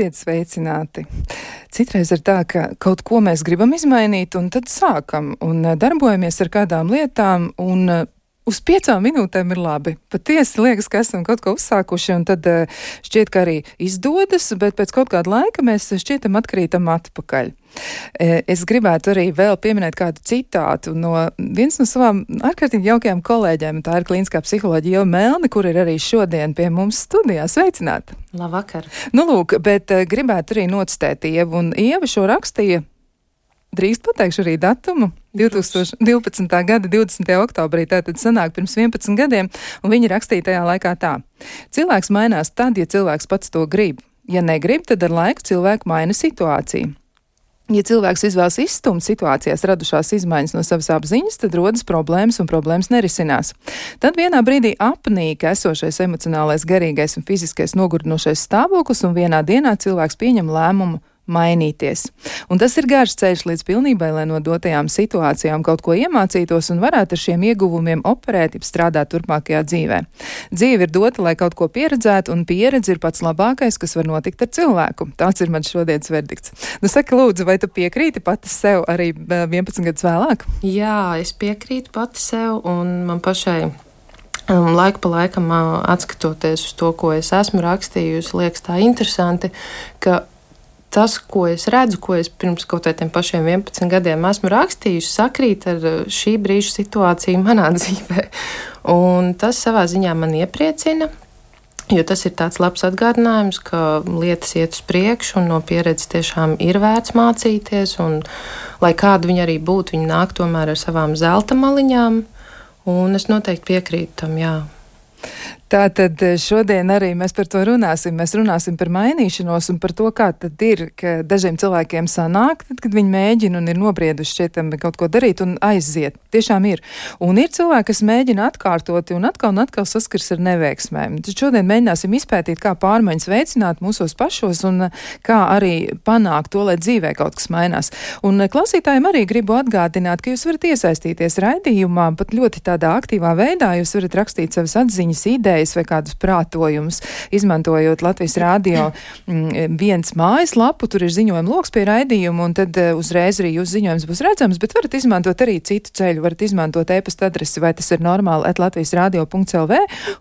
Esiet sveicināti! Citreiz ir tā, ka kaut ko mēs gribam izmainīt, un tad sākam un darbojamies ar kādām lietām, un uz piecām minūtēm ir labi. Patiesi liekas, ka esam kaut ko uzsākuši, un tad uh, šķiet, ka arī izdodas, bet pēc kaut kāda laika mēs šķietam atkrītam atpakaļ. Uh, es gribētu arī vēl pieminēt kādu citātu no viens no savām ārkārtīgi jaukajām kolēģiem. Tā ir klīniskā psiholoģija Ieva Melni, kur ir arī šodien pie mums studijā. Sveicināta! Labvakar! Nu, lūk, bet gribētu arī nocitēt Ievu, un Ieva šo rakstīja Drīz pateikšu arī datumu. 2012. gada 20. oktobrī, tātad sanāk pirms 11 gadiem, un viņi rakstīja tajā laikā tā. Cilvēks mainās tad, ja cilvēks pats to grib. Ja negrib, tad ar laiku cilvēku maina situāciju. Ja cilvēks izvēlas izstumt situācijās radušās izmaiņas no savas apziņas, tad rodas problēmas un problēmas nerisinās. Tad vienā brīdī apnīk esošais emocionālais, garīgais un fiziskais nogurdinošais stāvoklis, un vienā dienā cilvēks pieņem lēmumu mainīties. Un tas ir garš ceļš līdz pilnībai, lai no dotajām situācijām kaut ko iemācītos un varētu ar šiem ieguvumiem operēt, jeb strādāt turpmākajā dzīvē. Dzīve ir dota, lai kaut ko pieredzētu, un pieredze ir pats labākais, kas var notikt ar cilvēku. Tāds ir mans šodienas verdikts. Nu, saka, lūdzu, vai tu piekrīti pati sev arī 11 gadus vēlāk? Jā, es piekrītu pati sev, un man pašai um, laiku pa laikam uh, atskatoties uz to, ko es esmu rakstījusi, liekas tā interesanti, ka tas, ko es redzu, ko es pirms kaut kādiem pašiem 11 gadiem esmu rakstījusi, sakrīt ar uh, šī brīža situāciju manā dzīvē. Un tas savā ziņā man iepriecina. Jo tas ir tāds labs atgādinājums, ka lietas iet uz priekšu, un no pieredzes tiešām ir vērts mācīties. Un, lai kāda viņa arī būtu, viņa nāk tomēr ar savām zelta maliņām. Un es noteikti piekrītu tam, jā. Tātad eh, šodien arī mēs par to runāsim. Mēs runāsim par mainīšanos un par to, kā tad ir, ka dažiem cilvēkiem sanāk, tad, kad viņi mēģina un ir nobrieduši šķietam kaut ko darīt un aiziet. Tiešām ir. Un ir cilvēki, kas mēģina atkārtot un atkal un atkal saskars ar neveiksmēm. Tad šodien mēģināsim izpētīt, kā pārmaiņas veicināt mūsos pašos un eh, kā arī panākt to, lai dzīvē kaut kas mainās. Un eh, klausītājiem arī gribu atgādināt, ka jūs varat iesaistīties raidījumā pat ļoti tādā aktīvā veidā. Jūs varat rakstīt savas atziņas, idejas idejas vai kādus prātojumus, izmantojot Latvijas rādio mm, viens mājaslapu, tur ir ziņojuma loks pie raidījuma, un tad eh, uzreiz arī jūsu ziņojums būs redzams, bet varat izmantot arī citu ceļu, varat izmantot e-pasta adresi, vai tas ir normāli, at Latvijas rādio.lv,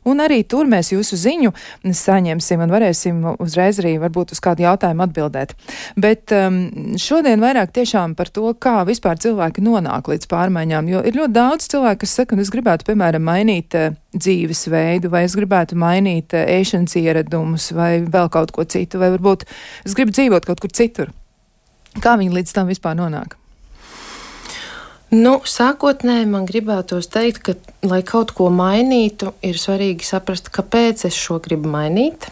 un arī tur mēs jūsu ziņu saņemsim un varēsim uzreiz arī varbūt uz kādu jautājumu atbildēt. Bet um, šodien vairāk tiešām par to, kā vispār cilvēki nonāk līdz pārmaiņām, jo ir ļoti daudz cilvēku, kas saka, un es gribētu, piemēram, mainīt uh, dzīvesveidu, vai es gribētu mainīt eh, ēšanas ieradumus, vai vēl kaut ko citu, vai varbūt es gribu dzīvot kaut kur citur. Kā viņi līdz tam vispār nonāk? Nu, sākotnēji man gribētos teikt, ka, lai kaut ko mainītu, ir svarīgi saprast, kāpēc es šo gribu mainīt.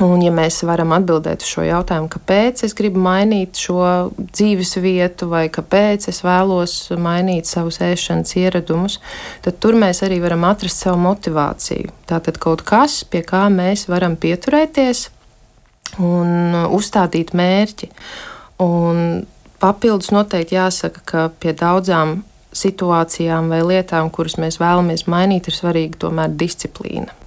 Un, ja mēs varam atbildēt uz šo jautājumu, kāpēc es gribu mainīt šo dzīves vietu, vai kāpēc es vēlos mainīt savus ēšanas ieradumus, tad tur mēs arī varam atrast savu motivāciju. Tātad kaut kas, pie kā mēs varam pieturēties un uzstādīt mērķi. Un papildus noteikti jāsaka, ka pie daudzām situācijām vai lietām, kuras mēs vēlamies mainīt, ir svarīga tomēr disciplīna.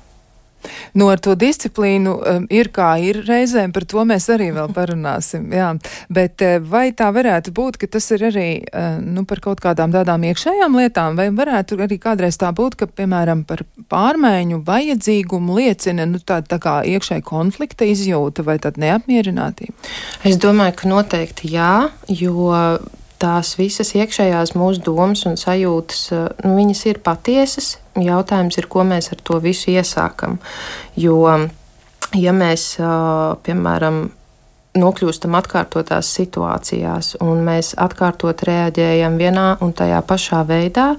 Nu, ar to disciplīnu um, ir kā ir reizēm, par to mēs arī vēl parunāsim. Jā. Bet uh, vai tā varētu būt, ka tas ir arī uh, nu, par kaut kādām tādām iekšējām lietām, vai varētu arī kādreiz tā būt, ka, piemēram, par pārmaiņu vajadzīgumu liecina nu, tā, tā kā iekšēja konflikta izjūta vai tad neapmierinātība? Es domāju, ka noteikti jā, jo tās visas iekšējās mūsu domas un sajūtas, eh, nu, viņas ir patiesas. Jautājums ir, ko mēs ar to visu iesākam. Jo, ja mēs, eh, piemēram, nokļūstam atkārtotās situācijās, un mēs atkārtot reaģējam vienā un tajā pašā veidā,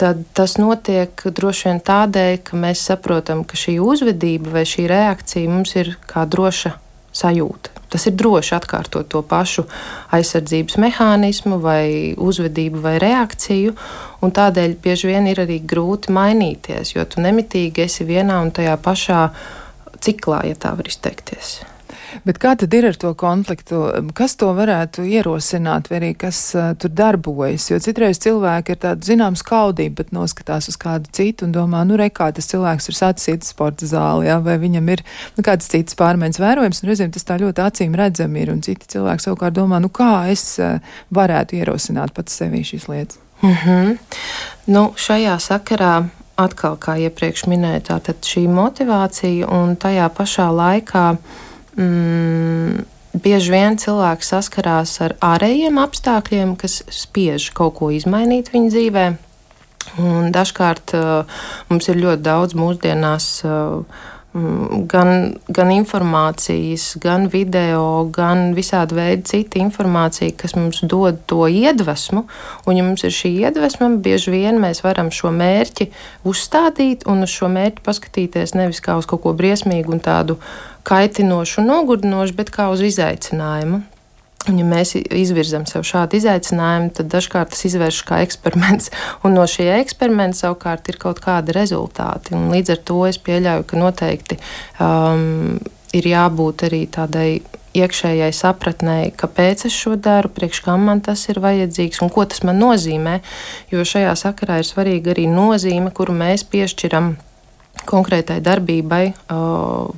tad tas notiek droši vien tādēļ, ka mēs saprotam, ka šī uzvedība vai šī reakcija mums ir kā droša sajūta. Tas ir droši atkārtot to pašu aizsardzības mehānismu, vai uzvedību, vai reakciju, tādēļ bieži vien ir arī grūti mainīties, jo tu nemitīgi esi vienā un tajā pašā ciklā, ja tā var izteikties. Bet kā tad ir ar to konfliktu? Kas to varētu ierosināt, vai arī kas uh, tur darbojas? Jo citreiz cilvēki ir tāda zināms kaudība, bet noskatās uz kādu citu un domā, nu, re, kā tas cilvēks ir sācis iet sporta zāli, jā, vai viņam ir nu, kādas citas pārmaiņas vērojams, un reizēm tas tā ļoti acīm redzami ir, un citi cilvēki savukārt domā, nu, kā es uh, varētu ierosināt pats sevī šīs lietas. Mm -hmm. nu, šajā sakarā atkal, kā iepriekš minēju, tātad šī motivācija un tajā pašā laikā mm, bieži vien cilvēki saskarās ar ārējiem apstākļiem, kas spiež kaut ko izmainīt viņa dzīvē. Un dažkārt uh, mums ir ļoti daudz mūsdienās uh, gan, gan informācijas, gan video, gan visādi veidi cita informācija, kas mums dod to iedvesmu. Un, ja mums ir šī iedvesma, bieži vien mēs varam šo mērķi uzstādīt un uz šo mērķi paskatīties nevis kā uz kaut ko briesmīgu un tādu kaitinošu un nogurdinošu, bet kā uz izaicinājumu. Un, ja mēs izvirzam sev šādu izaicinājumu, tad dažkārt tas izvēršas kā eksperiments, un no šī eksperimenta savukārt ir kaut kādi rezultāti. Un līdz ar to es pieļauju, ka noteikti um, ir jābūt arī tādai iekšējai sapratnei, kāpēc es šo daru, priekš kam man tas ir vajadzīgs un ko tas man nozīmē. Jo šajā sakarā ir svarīga arī nozīme, kuru mēs piešķiram konkrētai darbībai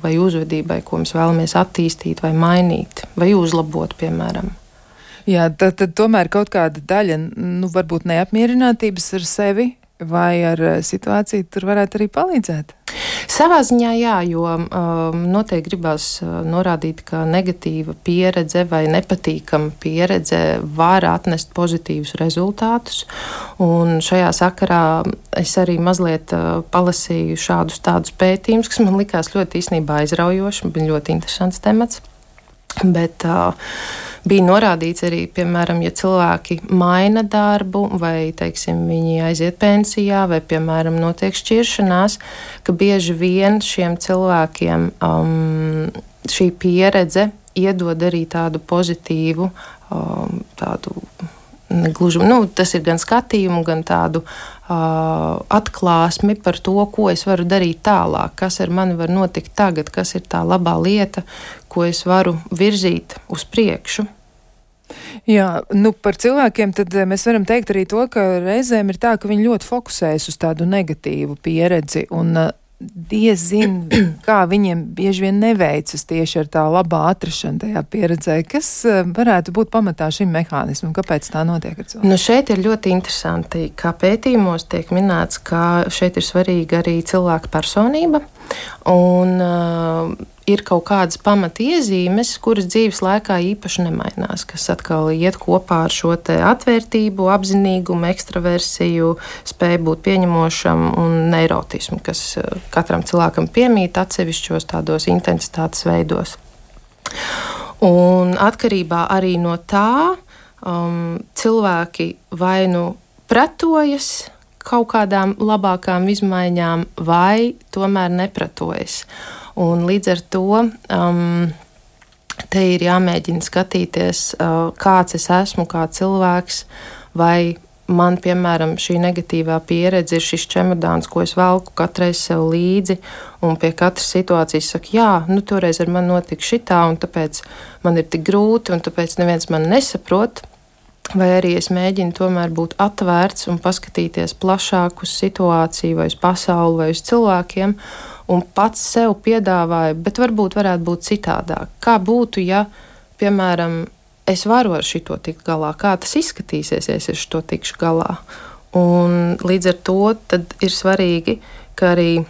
vai uzvedībai, ko mēs vēlamies attīstīt, vai mainīt, vai uzlabot, piemēram. Jā, tad, tad tomēr kaut kāda daļa, nu, varbūt neapmierinātības ar sevi vai ar situāciju tur varētu arī palīdzēt. Savā ziņā jā, jo um, noteikti gribās uh, norādīt, ka negatīva pieredze vai nepatīkama pieredze var atnest pozitīvus rezultātus. Un šajā sakarā es arī mazliet uh, palasīju šādus tādus pētījumus, kas man likās ļoti īstenībā aizraujoši, bija ļoti interesants temats. Bet, uh, bija norādīts arī, piemēram, ja cilvēki maina darbu, vai teiksim, viņi aiziet pensijā, vai, piemēram, notiek šķiršanās, ka bieži vien šiem cilvēkiem um, šī pieredze iedod arī tādu pozitīvu, um, tādu Gluži, nu, tas ir gan skatījumu, gan tādu uh, atklāsmi par to, ko es varu darīt tālāk, kas ar mani var notikt tagad, kas ir tā labā lieta, ko es varu virzīt uz priekšu. Jā, nu par cilvēkiem tad mēs varam teikt arī to, ka reizēm ir tā, ka viņi ļoti fokusējas uz tādu negatīvu pieredzi un uh, diezin, kā viņiem bieži vien neveicas tieši ar tā labā atrašanu tajā pieredzē. Kas uh, varētu būt pamatā šim mehānismam? Kāpēc tā notiek ar cilvēku? Nu šeit ir ļoti interesanti, kā pētījumos tiek minēts, ka šeit ir svarīga arī cilvēka personība. Un, uh, ir kaut kādas pamatiezīmes, kuras dzīves laikā īpaši nemainās, kas atkal iet kopā ar šo atvērtību, apzinīgumu, ekstraversiju, spēju būt pieņemošam un neirotismu, kas uh, katram cilvēkam piemīt atsevišķos tādos intensitātes veidos. Un atkarībā arī no tā um, cilvēki vai nu pretojas kaut kādām labākām izmaiņām, vai tomēr nepratojas. Un līdz ar to um, te ir jāmēģina skatīties, uh, kāds es esmu, kā cilvēks, vai man, piemēram, šī negatīvā pieredze ir šis čemodāns, ko es velku katru reizi sev līdzi, un pie katras situācijas saku, jā, nu toreiz ar mani notika šitā, un tāpēc man ir tik grūti, un tāpēc neviens man nesaprot. Vai arī es mēģinu tomēr būt atvērts un paskatīties plašāk uz situāciju, vai uz pasauli, vai uz cilvēkiem, un pats sev piedāvāju, bet varbūt varētu būt citādāk. Kā būtu, ja, piemēram, es varu ar šito tikt galā, kā tas izskatīsies, ja es ar šo tikšu galā. Un līdz ar to ir svarīgi, ka arī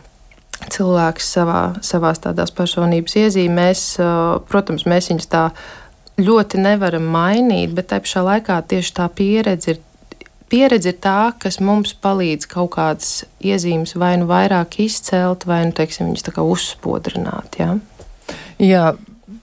cilvēks savā, savās tādās personības iezīmēs, protams, mēs viņus tā ļoti nevaram mainīt, bet tajā pašā laikā tieši tā pieredze ir. Pieredze ir tā, kas mums palīdz kaut kādas iezīmes vai nu vairāk izcelt, vai nu, teiksim, viņas tā kā uzspodrināt. Ja? Jā,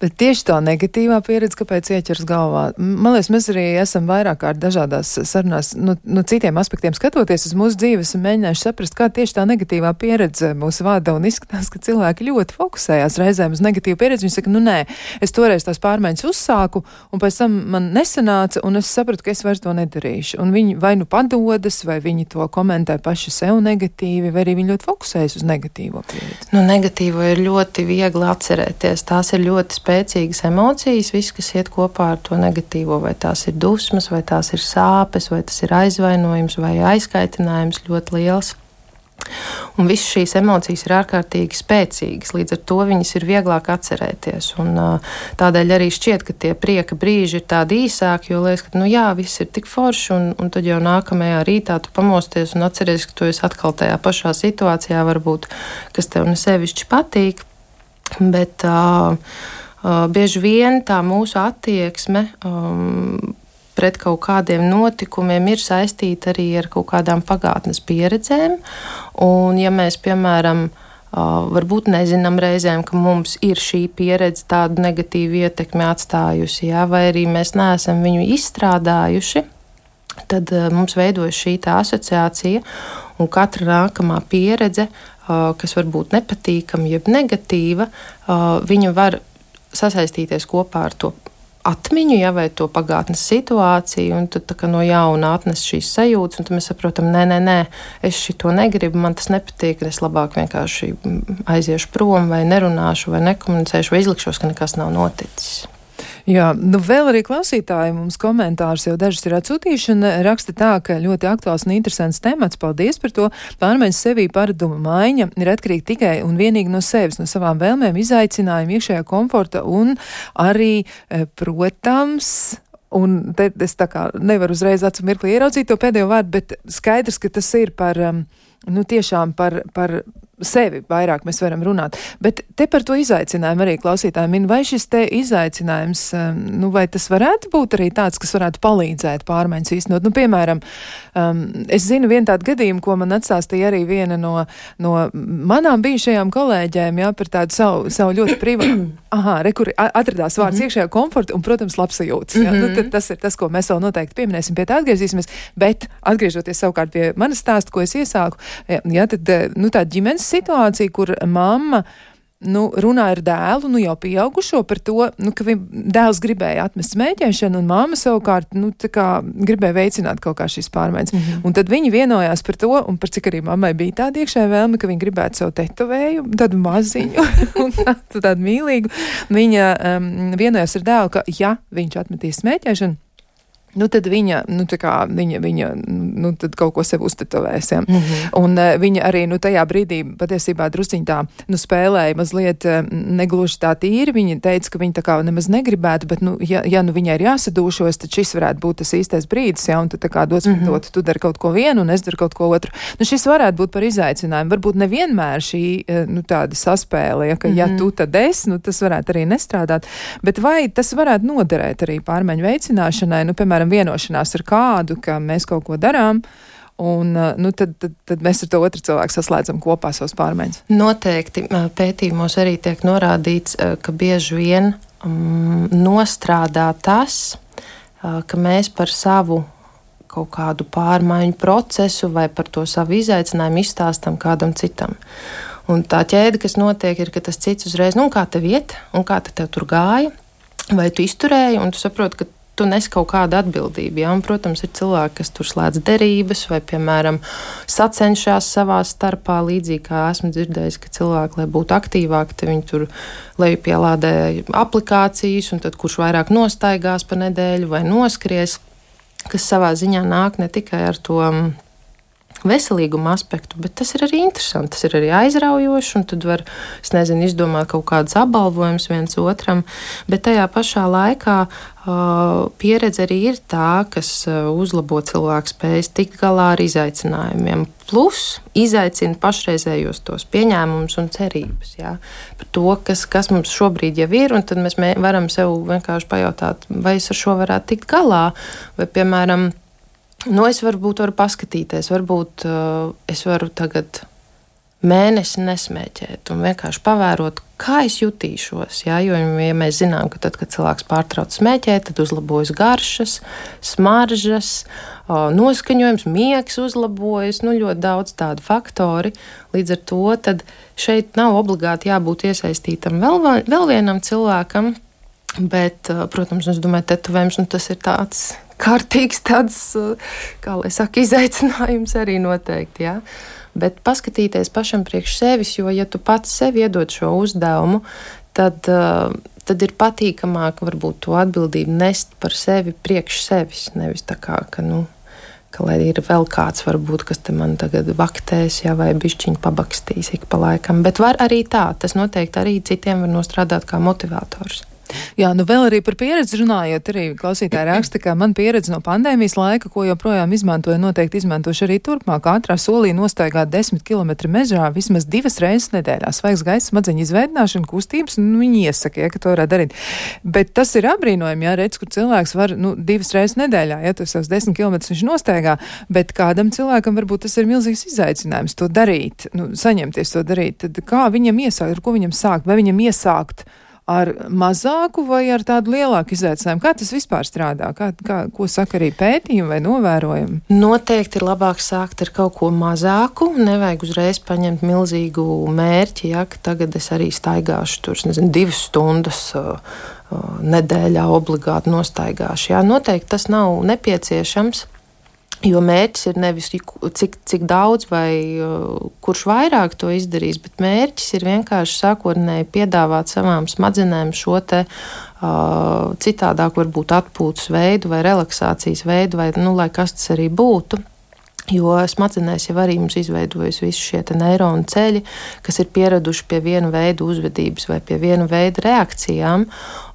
Bet tieši tā negatīvā pieredze, kāpēc ieķers galvā. Man liekas, mēs arī esam vairāk kārt dažādās sarunās, no, nu, no citiem aspektiem skatoties uz mūsu dzīves un mēģinājuši saprast, kā tieši tā negatīvā pieredze mūs vada un izskatās, ka cilvēki ļoti fokusējās reizēm uz negatīvu pieredzi. Viņi saka, nu nē, es toreiz tās pārmaiņas uzsāku un pēc tam man nesanāca un es sapratu, ka es vairs to nedarīšu. Un viņi vai nu padodas, vai viņi to komentē paši sev negatīvi, vai arī viņi ļoti fokusējas uz negatīvo pieredzi. Nu, negatīvo ir ļoti viegli atcerēties. Tās ir ļoti spēcīgas spēcīgas emocijas, viss, kas iet kopā ar to negatīvo, vai tās ir dusmas, vai tās ir sāpes, vai tas ir aizvainojums vai aizkaitinājums ļoti liels. Un visas šīs emocijas ir ārkārtīgi spēcīgas, līdz ar to viņas ir vieglāk atcerēties. Un, tādēļ arī šķiet, ka tie prieka brīži ir tādi īsāki, jo liekas, ka nu, jā, viss ir tik forši, un, un tad jau nākamajā rītā tu pamosties un atceries, ka tu esi atkal tajā pašā situācijā, varbūt, kas tev nesevišķi patīk. Bet, uh, bieži vien tā mūsu attieksme um, pret kaut kādiem notikumiem ir saistīta arī ar kaut kādām pagātnes pieredzēm. Un, ja mēs, piemēram, varbūt nezinām reizēm, ka mums ir šī pieredze tādu negatīvu ietekmi atstājusi, jā, vai arī mēs neesam viņu izstrādājuši, tad mums veidojas šī asociācija, un katra nākamā pieredze, kas var būt nepatīkama, jeb negatīva, viņa var sasaistīties kopā ar to atmiņu, ja, vai to pagātnes situāciju, un tad no jauna atnes šīs sajūtas, un tad mēs saprotam, nē, nē, nē, es šo negribu, man tas nepatīk, es labāk vienkārši aiziešu prom, vai nerunāšu, vai nekomunicēšu, vai izlikšos, ka nekas nav noticis. Jā, nu vēl arī klausītāji mums komentārus jau dažas ir atsūtījuši un raksta tā, ka ļoti aktuāls un interesants temats. Paldies par to. Pārmaiņas sevī paraduma maiņa ir atkarīga tikai un vienīgi no sevis, no savām vēlmēm, izaicinājumiem, iekšējā komforta un arī, e, protams, Un te es tā kā nevaru uzreiz acu mirkli ieraudzīt to pēdējo vārdu, bet skaidrs, ka tas ir par, nu tiešām par, par sevi vairāk mēs varam runāt. Bet te par to izaicinājumu arī klausītājiem min, vai šis te izaicinājums, um, nu, vai tas varētu būt arī tāds, kas varētu palīdzēt pārmaiņas īstenot. Nu, piemēram, um, es zinu vienu tādu gadījumu, ko man atstāstīja arī viena no, no manām bijušajām kolēģēm, jā, par tādu savu, savu ļoti privātu. Aha, re, kur atradās vārds mm -hmm. iekšējā komforta un, protams, labsajūtas. Mm -hmm. nu, tas ir tas, ko mēs vēl noteikti pieminēsim, pie tā atgriezīsimies. Bet atgriežoties savukārt pie manas stāsta, ko es iesāku, jā, tad, nu, tā ģimenes situācija, kur mamma nu, runā ar dēlu, nu, jau pieaugušo par to, nu, ka dēls gribēja atmest smēķēšanu, un mamma savukārt nu, gribēja veicināt kaut kā šīs pārmaiņas. Mm -hmm. Un tad viņi vienojās par to, un par cik arī mammai bija tāda iekšējā vēlme, ka viņa gribētu savu tetovējumu, tādu maziņu, un tādu, tādu mīlīgu. Viņa um, vienojās ar dēlu, ka ja viņš atmetīs smēķēšanu, Nu, tad viņa, nu, kā, viņa, viņa nu, kaut ko sev uztetovēs. Ja? Mm -hmm. Un uh, viņa arī nu, tajā brīdī patiesībā drusciņā tā nu, spēlēja mazliet uh, negluži tā tīri. Viņa teica, ka viņa tā kā nemaz negribētu, bet, nu, ja, ja nu viņai ir jāsadūšos, tad šis varētu būt tas īstais brīdis, ja, un tad kā dos mm -hmm. dot, tu dari kaut ko vienu, un es daru kaut ko otru. Nu, šis varētu būt par izaicinājumu. Varbūt nevienmēr šī uh, nu, tāda saspēle, ja, ka mm -hmm. ja mhm. tu tad es, nu, tas varētu arī nestrādāt. Bet vai tas varētu noderēt arī pārmaiņu veicināšanai? Nu, piemēram, piemēram, vienošanās ar kādu, ka mēs kaut ko darām. Un, uh, nu, tad, tad, tad mēs ar to otru cilvēku saslēdzam kopā savas pārmaiņas. Noteikti pētījumos arī tiek norādīts, ka bieži vien um, nostrādā tas, ka mēs par savu kaut kādu pārmaiņu procesu vai par to savu izaicinājumu izstāstam kādam citam. Un tā ķēde, kas notiek, ir, ka tas cits uzreiz, nu, kā tev iet, un kā te tev tur gāja, vai tu izturēji, un tu saproti, ka tu nes kaut kādu atbildību. Ja? Un, protams, ir cilvēki, kas tur slēdz derības vai, piemēram, sacenšas savā starpā. Līdzīgi kā esmu dzirdējis, ka cilvēki, lai būtu aktīvāki, viņi tur lejupielādē aplikācijas, un tad kurš vairāk nostaigās pa nedēļu vai noskries, kas savā ziņā nāk ne tikai ar to veselīguma aspektu, bet tas ir arī interesanti. Tas ir arī aizraujoši, un tad var, nezinu, izdomāt kaut kādus apbalvojumus viens otram, bet tajā pašā laikā uh, pieredze arī ir tā, kas uzlabo cilvēku spējas tikt galā ar izaicinājumiem. Plus izaicina pašreizējos tos pieņēmumus un cerības jā, par to, kas, kas mums šobrīd jau ir, tad mēs mē, varam sev vienkārši pajautāt, vai es ar šo varētu tikt galā, vai, piemēram, Nu, es varbūt varu paskatīties, varbūt uh, es varu tagad mēnesi nesmēķēt un vienkārši pavērot, kā es jutīšos. Jā, jo ja mēs zinām, ka tad, kad cilvēks pārtrauc smēķēt, tad uzlabojas garšas, smaržas, noskaņojums, miegs uzlabojas, nu, ļoti daudz tādu faktori. Līdz ar to šeit nav obligāti jābūt iesaistītam vēl, vēl vienam cilvēkam. Bet, protams, es domāju, tetovējums nu, tas ir tāds kārtīgs tāds, kā lai saka, izaicinājums arī noteikti. Ja? Bet paskatīties pašam priekš sevis, jo, ja tu pats sev iedod šo uzdevumu, tad, tad ir patīkamāk varbūt to atbildību nest par sevi priekš sevis. Nevis tā kā, ka, nu, ka lai ir vēl kāds, varbūt, kas te man tagad vaktēs, jā, vai bišķiņu pabakstīs ik pa laikam. Bet var arī tā, tas noteikti arī citiem var nostrādāt kā motivators. Jā, nu vēl arī par pieredzi runājot, arī klausītāji raksta, ka man pieredze no pandēmijas laika, ko joprojām izmantoju, noteikti izmantošu arī turpmāk. Ātrā solī nostaigāt 10 km mežā vismaz divas reizes nedēļā. Svaigs gaiss, smadzeņu izveidināšana, kustības, nu, viņi iesaka, ja, ka to varētu darīt. Bet tas ir apbrīnojami, ja redz, kur cilvēks var nu, divas reizes nedēļā, ja tas savus 10 km viņš nostaigā, bet kādam cilvēkam varbūt tas ir milzīgs izaicinājums to darīt, nu, saņemties to darīt. Tad kā viņam iesākt, ar ko viņam sākt, vai viņam iesākt? Ar mazāku vai ar tādu lielāku izaicinājumu? Kā tas vispār strādā? Kā, kā, ko saka arī pētījumi vai novērojumi? Noteikti ir labāk sākt ar kaut ko mazāku. Nevajag uzreiz paņemt milzīgu mērķi, ja tagad es arī staigāšu tur nezinu, divas stundas. Uh, uh, Nedēļā obligāti nostaigāšu. Jā, noteikti tas nav nepieciešams. Jo mērķis ir nevis cik, cik daudz vai uh, kurš vairāk to izdarīs, bet mērķis ir vienkārši sākotnēji piedāvāt savām smadzenēm šo te uh, citādāk, varbūt atpūtas veidu vai relaksācijas veidu, vai nu, lai kas tas arī būtu. Jo smadzenēs jau arī mums izveidojas visi šie neironu ceļi, kas ir pieraduši pie viena veida uzvedības vai pie viena veida reakcijām.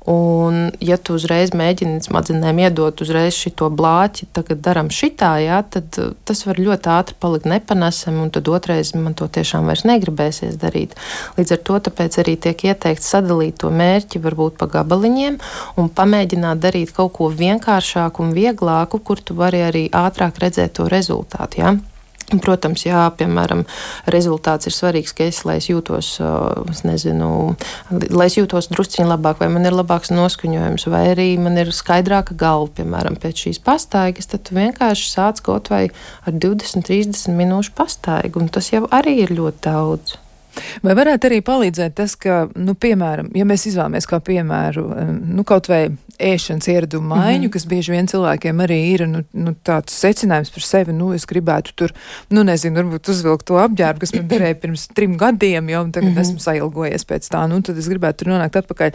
Un, ja tu uzreiz mēģini smadzenēm iedot uzreiz šo blāķi, tagad darām šitā, jā, tad uh, tas var ļoti ātri palikt nepanesami, un tad otrais man to tiešām vairs negribēsies darīt. Līdz ar to arī tiek ieteikts sadalīt to mērķi varbūt pa gabaliņiem un pamēģināt darīt kaut ko vienkāršāku un vieglāku, kur tu vari arī ātrāk redzēt to rezultātu. Jā. Protams, jā, piemēram, rezultāts ir svarīgs, ka es, lai es jūtos, es nezinu, lai es jūtos drusciņi labāk, vai man ir labāks noskaņojums, vai arī man ir skaidrāka galva, piemēram, pēc šīs pastaigas, tad tu vienkārši sāc kaut vai ar 20, 30 minūšu pastaigu, un tas jau arī ir ļoti daudz. Vai varētu arī palīdzēt tas, ka, nu, piemēram, ja mēs izvēlamies kā piemēru, nu, kaut vai ēšanas ieradumu maiņu, mm -hmm. kas bieži vien cilvēkiem arī ir, nu, nu, tāds secinājums par sevi, nu, es gribētu tur, nu, nezinu, varbūt uzvilkt to apģērbu, kas man derēja pirms trim gadiem, jau, tagad mm -hmm. esmu sailgojies pēc tā, nu, tad es gribētu tur nonākt atpakaļ.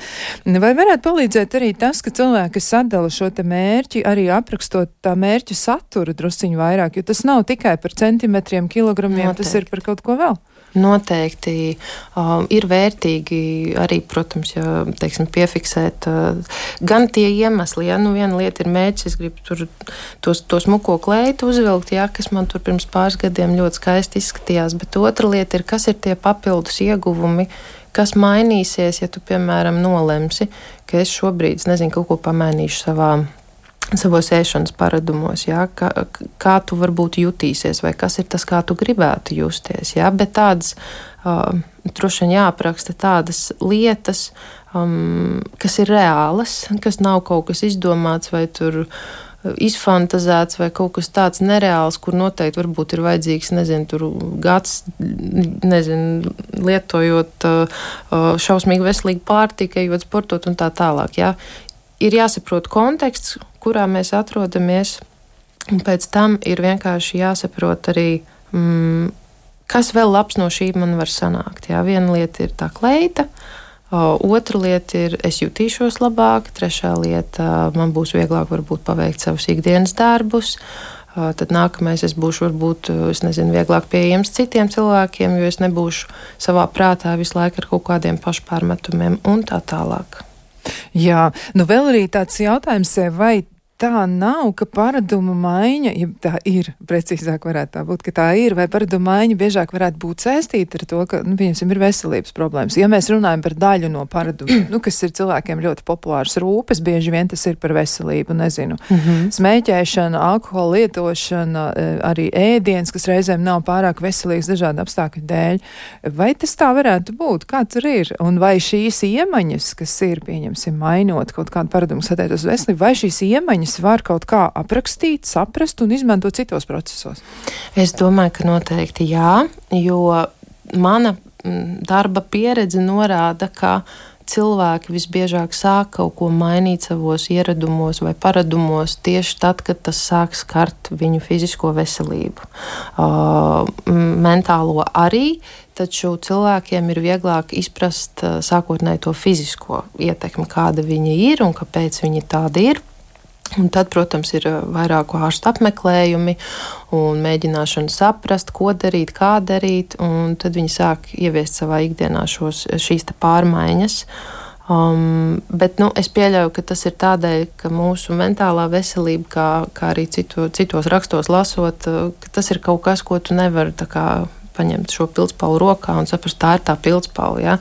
Vai varētu palīdzēt arī tas, ka cilvēki sadala šo te mērķi, arī aprakstot tā mērķu saturu drusciņu vairāk, jo tas nav tikai par centimetriem, kilogramiem, Noteikti. tas ir par kaut ko vēl? Noteikti um, ir vērtīgi arī, protams, ja, teiksim, piefiksēt uh, gan tie iemesli, ja nu viena lieta ir mērķis, es gribu tur tos, tos muko kleitu uzvilkt, ja, kas man tur pirms pāris gadiem ļoti skaisti izskatījās, bet otra lieta ir, kas ir tie papildus ieguvumi, kas mainīsies, ja tu, piemēram, nolemsi, ka es šobrīd, nezinu, kaut ko pamainīšu savā savos ēšanas paradumos, jā, kā, kā tu varbūt jutīsies, vai kas ir tas, kā tu gribētu justies. Jā, bet tādas, uh, droši vien jāapraksta tādas lietas, um, kas ir reālas, kas nav kaut kas izdomāts vai tur izfantazēts vai kaut kas tāds nereāls, kur noteikti varbūt ir vajadzīgs, nezinu, tur gads, nezinu, lietojot uh, šausmīgi veselīgu pārtiku, ejot sportot un tā tālāk. Jā. Ir jāsaprot konteksts, kurā mēs atrodamies. Un pēc tam ir vienkārši jāsaprot arī, mm, kas vēl labs no šī man var sanākt. Jā, viena lieta ir tā kleita, otra lieta ir es jutīšos labāk, trešā lieta man būs vieglāk varbūt paveikt savus ikdienas darbus. Tad nākamais es būšu varbūt, es nezinu, vieglāk pieejams citiem cilvēkiem, jo es nebūšu savā prātā visu laiku ar kaut kādiem pašpārmetumiem un tā tālāk. Jā, nu vēl arī tāds jautājums, vai tā nav, ka paradumu maiņa, ja tā ir, precīzāk varētu tā būt, ka tā ir, vai paradumu maiņa biežāk varētu būt saistīta ar to, ka, nu, pieņemsim, ir veselības problēmas. Ja mēs runājam par daļu no paradumu, nu, kas ir cilvēkiem ļoti populārs rūpes, bieži vien tas ir par veselību, nezinu, mm -hmm. smēķēšana, alkohola lietošana, e, arī ēdiens, kas reizēm nav pārāk veselīgs dažādu apstākļu dēļ. Vai tas tā varētu būt? Kā tur ir? Un vai šīs iemaņas, kas ir, pieņemsim, mainot kaut kādu paradumu satēt uz veselību, vai šīs iemaņas viņas var kaut kā aprakstīt, saprast un izmantot citos procesos? Es domāju, ka noteikti jā, jo mana darba pieredze norāda, ka cilvēki visbiežāk sāk kaut ko mainīt savos ieradumos vai paradumos tieši tad, kad tas sāk skart viņu fizisko veselību. Uh, mentālo arī, taču cilvēkiem ir vieglāk izprast sākotnēji to fizisko ietekmi, kāda viņi ir un kāpēc viņi tādi ir. Un tad, protams, ir vairāku ārstu apmeklējumi un mēģināšana saprast, ko darīt, kā darīt. Tad viņi sāk ieviest savā ikdienā šos, šīs pārmaiņas. Um, bet nu, es pieļauju, ka tas ir tādēļ, ka mūsu mentālā veselība, kā, kā arī citu, citos rakstos lasot, tas ir kaut kas, ko tu nevari paņemt šo pildspalvu rokā un saprast, tā ir tā pildspalva. Ja?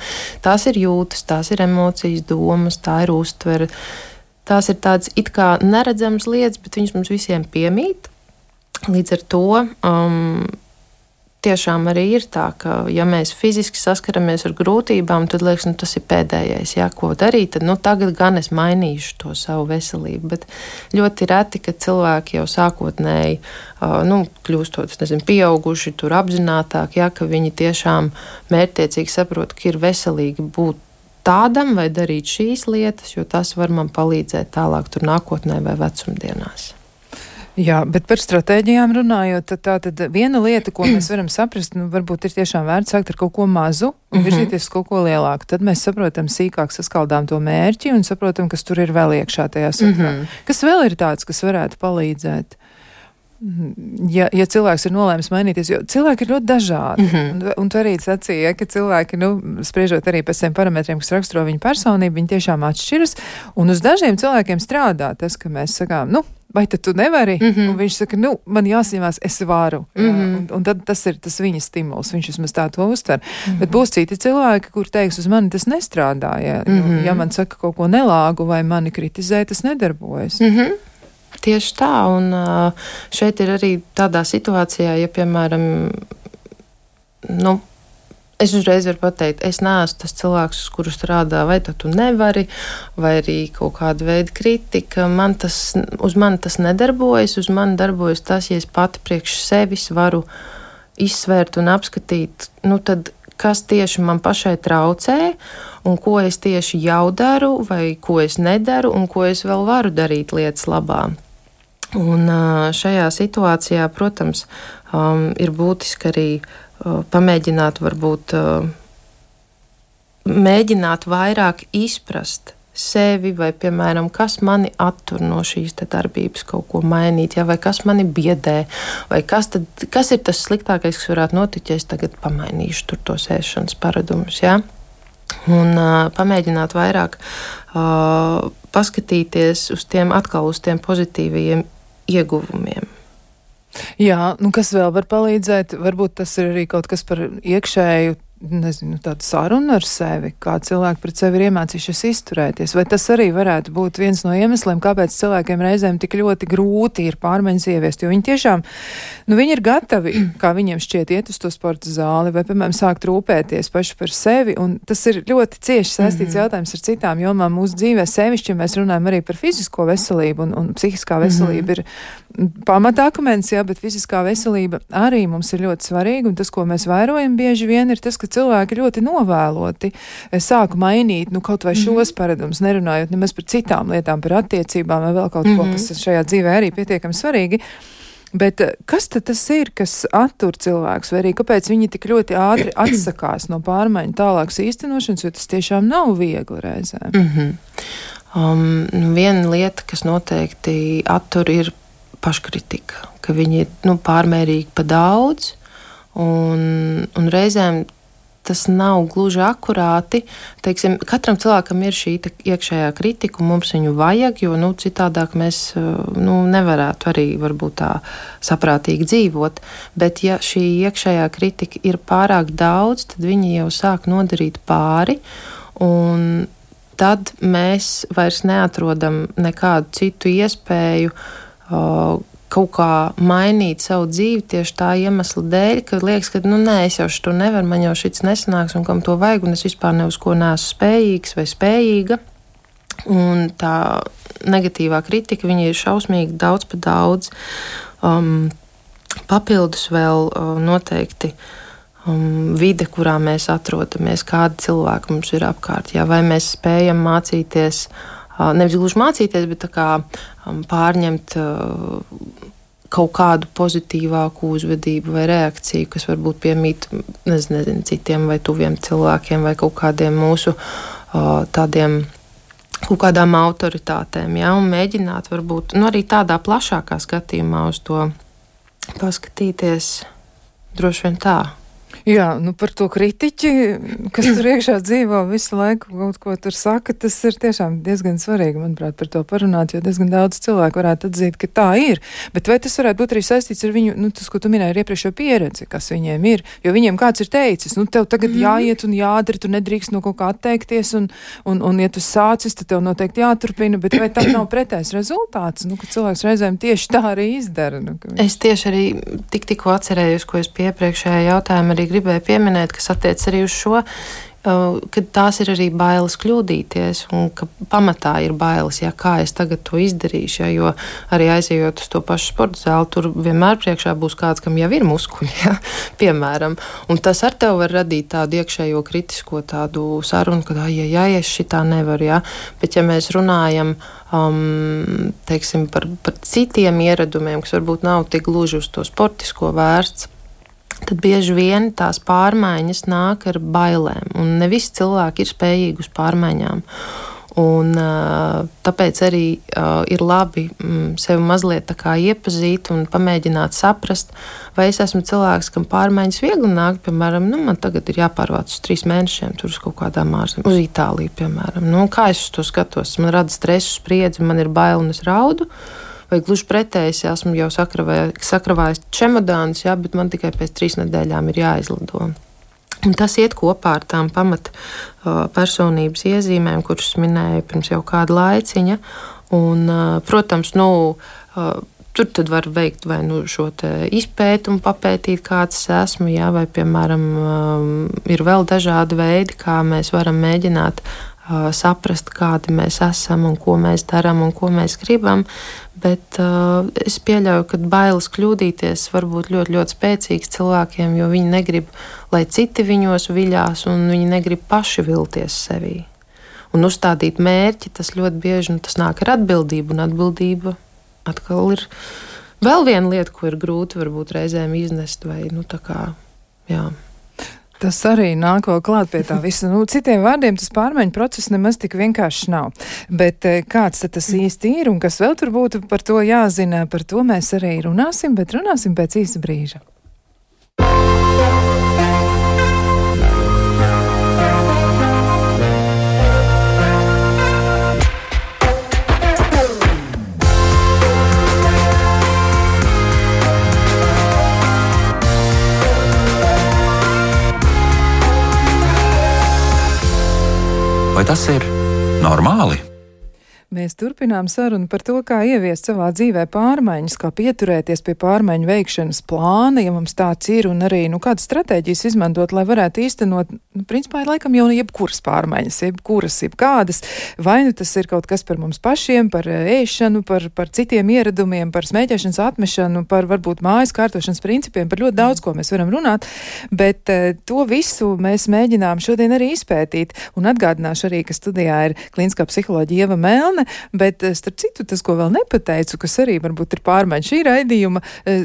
Tās ir jūtas, tās ir emocijas, domas, tā ir uztvere tās ir tādas it kā neredzamas lietas, bet viņas mums visiem piemīt. Līdz ar to um, tiešām arī ir tā, ka, ja mēs fiziski saskaramies ar grūtībām, tad liekas, nu, tas ir pēdējais, jā, ko darīt. Tad nu, tagad gan es mainīšu to savu veselību. Bet ļoti reti, ka cilvēki jau sākotnēji, uh, nu, kļūstot nezinu, pieauguši, tur apzinātāki, jā, ka viņi tiešām mērķtiecīgi saprot, ka ir veselīgi būt tādam vai darīt šīs lietas, jo tas var man palīdzēt tālāk, tur nākotnē vai vecumdienās. Jā, bet par stratēģijām runājot, tad tā tad viena lieta, ko mēs varam saprast, nu, varbūt ir tiešām vērts sākt ar kaut ko mazu un -hmm. virzīties uz kaut ko lielāku. Tad mēs saprotam sīkāk saskaldām to mērķi un saprotam, kas tur ir vēl iekšā tajā sakrā. Mm -hmm. Kas vēl ir tāds, kas varētu palīdzēt? Ja, ja cilvēks ir nolēmis mainīties, jo cilvēki ir ļoti dažādi. Mm -hmm. un, un tu arī sacīja, ka cilvēki, nu, spriežot arī pēc tiem parametriem, kas raksturo viņu personību, viņi tiešām atšķiras. Un uz dažiem cilvēkiem strādā tas, ka mēs sakām, nu, vai tad tu nevari? Mm -hmm. Un viņš saka, nu, man jāsimās, es varu. Mm -hmm. un, un tad tas ir tas viņa stimuls, viņš vismaz tā to uztver. Mm -hmm. Bet būs citi cilvēki, kur teiks, uz mani tas nestrādā. Ja, mm -hmm. ja man saka kaut ko nelāgu vai mani kritizē, tas nedarbojas. Mm -hmm. Tieši tā, un šeit ir arī tādā situācijā, ja, piemēram, nu, es uzreiz varu pateikt, es neesmu tas cilvēks, uz kuru strādā, vai tu nevari, vai arī kaut kāda veida kritika. Man tas, uz mani tas nedarbojas, uz mani darbojas tas, ja es pati priekš sevis varu izsvērt un apskatīt, nu tad kas tieši man pašai traucē, un ko es tieši jau daru, vai ko es nedaru, un ko es vēl varu darīt lietas labā. Un šajā situācijā, protams, um, ir būtiski arī uh, pamēģināt, varbūt, uh, mēģināt vairāk izprast sevi, vai, piemēram, kas mani attur no šīs darbības, kaut ko mainīt, ja, vai kas mani biedē, vai kas, tad, kas ir tas sliktākais, kas varētu notikt, ja es tagad pamainīšu tur tos ēšanas paradumus. Ja? Un uh, pamēģināt vairāk uh, paskatīties uz tiem atkal uz tiem pozitīviem ieguvumiem. Jā, nu kas vēl var palīdzēt? Varbūt tas ir arī kaut kas par iekšēju nezinu, tādu sarunu ar sevi, kā cilvēki pret sevi ir iemācījušies izturēties. Vai tas arī varētu būt viens no iemesliem, kāpēc cilvēkiem reizēm tik ļoti grūti ir pārmaiņas ieviest? Jo viņi tiešām, nu, viņi ir gatavi, kā viņiem šķiet, iet uz to sporta zāli vai, piemēram, sākt rūpēties paši par sevi. Un tas ir ļoti cieši saistīts mm -hmm. jautājums ar citām jomām mūsu dzīvē. Sevišķi, ja mēs runājam arī par fizisko veselību un, un psihiskā veselība mm -hmm. ir pamatākmens, jā, bet fiziskā veselība arī mums ir ļoti svarīga. Un tas, ko mēs vērojam bieži vien, ir tas, ka cilvēki ļoti novēloti sāk mainīt nu, kaut vai mhm. šos mm -hmm. paradumus, nerunājot nemaz par citām lietām, par attiecībām vai vēl kaut mm -hmm. ko, mhm. kas šajā dzīvē arī pietiekami svarīgi. Bet eh, kas tad tas ir, kas attur cilvēkus, vai arī kāpēc viņi tik ļoti ātri atsakās no pārmaiņu tālākas īstenošanas, jo tas tiešām nav viegli reizēm? Mm -hmm. um, nu, viena lieta, kas noteikti attur, ir paškritika, ka viņi ir nu, pārmērīgi pa daudz, un, un reizēm tas nav gluži akurāti. Teiksim, katram cilvēkam ir šī iekšējā kritika, un mums viņu vajag, jo nu, citādāk mēs eh, nu, nevarētu arī tā saprātīgi dzīvot. Bet, ja šī iekšējā kritika ir pārāk daudz, tad viņi jau sāk nodarīt pāri. Tad mēs vairs neatrodam nekādu citu iespēju, uh, kaut kā mainīt savu dzīvi tieši tā iemesla dēļ, ka liekas, ka, nu, nē, es jau šo nevaru, man jau šis nesanāks, un kam to vajag, un es vispār ne uz ko neesmu spējīgs vai spējīga. Un tā negatīvā kritika, viņa ir šausmīgi daudz pa daudz. Um, papildus vēl uh, noteikti. um, vide, kurā mēs atrodamies, kādi cilvēki mums ir apkārt. Jā, vai mēs spējam mācīties, uh, nevis gluži mācīties, bet kā, pārņemt. Kaut kādu pozitīvāku uzvedību vai reakciju, kas varbūt piemīt nezinu, nezinu, citiem vai tuviem cilvēkiem vai kaut kādiem mūsu tādiem kaut kādām autoritātēm, ja, un mēģināt varbūt nu, arī tādā plašākā skatījumā uz to paskatīties droši vien tā. Jā, nu par to kritiķi, kas tur iekšā dzīvo visu laiku, kaut ko tur saka, tas ir tiešām diezgan svarīgi, manuprāt, par to parunāt, jo diezgan daudz cilvēku varētu atzīt, ka tā ir. Bet vai tas varētu būt arī saistīts ar viņu, nu, tas, ko tu minēji, ar iepriekšējo pieredzi, kas viņiem ir? Jo viņiem kāds ir teicis, nu, tev tagad mm. jāiet un jādara, tu nedrīkst no kaut kā atteikties, un, un, un ja tu sācis, tad tev noteikti jāturpina, bet vai tam nav pretējs rezultāts, nu, ka cilvēks reizēm tieši tā arī izdara? Nu, viņš... Es tieši arī tik tikko atcerējos, ko es piepriekšējā jautājumā arī gribēju pieminēt, kas attiec arī uz šo, ka tās ir arī bailes kļūdīties, un ka pamatā ir bailes, ja kā es tagad to izdarīšu. Ja, jo arī aizejot uz to pašu sporta zāli, tur vienmēr priekšā būs kāds, kam jau ir muskuļi, ja, piemēram. Un tas ar tevi var radīt tādu iekšējo kritisko tādu sarunu, ka, ja, ja es šitā nevaru, ja. bet ja mēs runājam um, teiksim, par, par citiem ieradumiem, kas varbūt nav tik gluži uz to sportisko vērsts tad bieži vien tās pārmaiņas nāk ar bailēm, un ne visi cilvēki ir spējīgi uz pārmaiņām. Un, tāpēc arī ir labi mm, sevi mazliet iepazīt un pamēģināt saprast, vai es esmu cilvēks, kam pārmaiņas viegli nāk. Piemēram, nu, man tagad ir jāpārvāc uz trīs mēnešiem, tur uz kaut kādām ārzemēm, uz Itāliju, piemēram. Nu, kā es to skatos? Man rada stresu, spriedzi, man ir bail un es raudu. Vai gluži pretēji, es esmu jau sakravājis čemodānus, jā, bet man tikai pēc trīs nedēļām ir jāizlido. Un tas iet kopā ar tām pamat uh, personības iezīmēm, kuras minēju pirms jau kāda laiciņa. Un, uh, protams, nu, uh, tur tad var veikt vai nu šo izpēti, papētīt, kāds es esmu, jā, vai, piemēram, um, ir vēl dažādi veidi, kā mēs varam mēģināt saprast, kādi mēs esam un ko mēs darām un ko mēs gribam. Bet uh, es pieļauju, ka bailes kļūdīties var būt ļoti, ļoti spēcīgs cilvēkiem, jo viņi negrib, lai citi viņos viļās, un viņi negrib paši vilties sevī. Un uzstādīt mērķi, tas ļoti bieži nu, tas nāk ar atbildību, un atbildība atkal ir vēl viena lieta, ko ir grūti varbūt reizēm iznest vai nu, tā kā. Jā. Tas arī nāk vēl klāt pie tā visa. Nu, citiem vārdiem tas pārmaiņu process nemaz tik vienkārši nav. Bet eh, kāds tas īsti ir un kas vēl tur būtu par to jāzina, par to mēs arī runāsim, bet runāsim pēc īsa brīža. Vai tas ir normāli? Mēs turpinām sarunu par to, kā ieviest savā dzīvē pārmaiņas, kā pieturēties pie pārmaiņu veikšanas plāna, ja mums tāds ir, un arī nu, kādas stratēģijas izmantot, lai varētu īstenot, nu, principā, laikam jau jebkuras pārmaiņas, jebkuras, jebkādas. Vai nu tas ir kaut kas par mums pašiem, par eh, ēšanu, par, par citiem ieradumiem, par smēķēšanas atmešanu, par varbūt mājas kārtošanas principiem, par ļoti daudz ko mēs varam runāt, bet uh, to visu mēs mēģinām šodien arī izpētīt. Un atgādināšu arī, ka studijā ir klīniskā psiholoģija Ieva Melna Anne, bet eh, starp citu tas, ko vēl nepateicu, kas arī varbūt ir pārmaiņa šī raidījuma eh,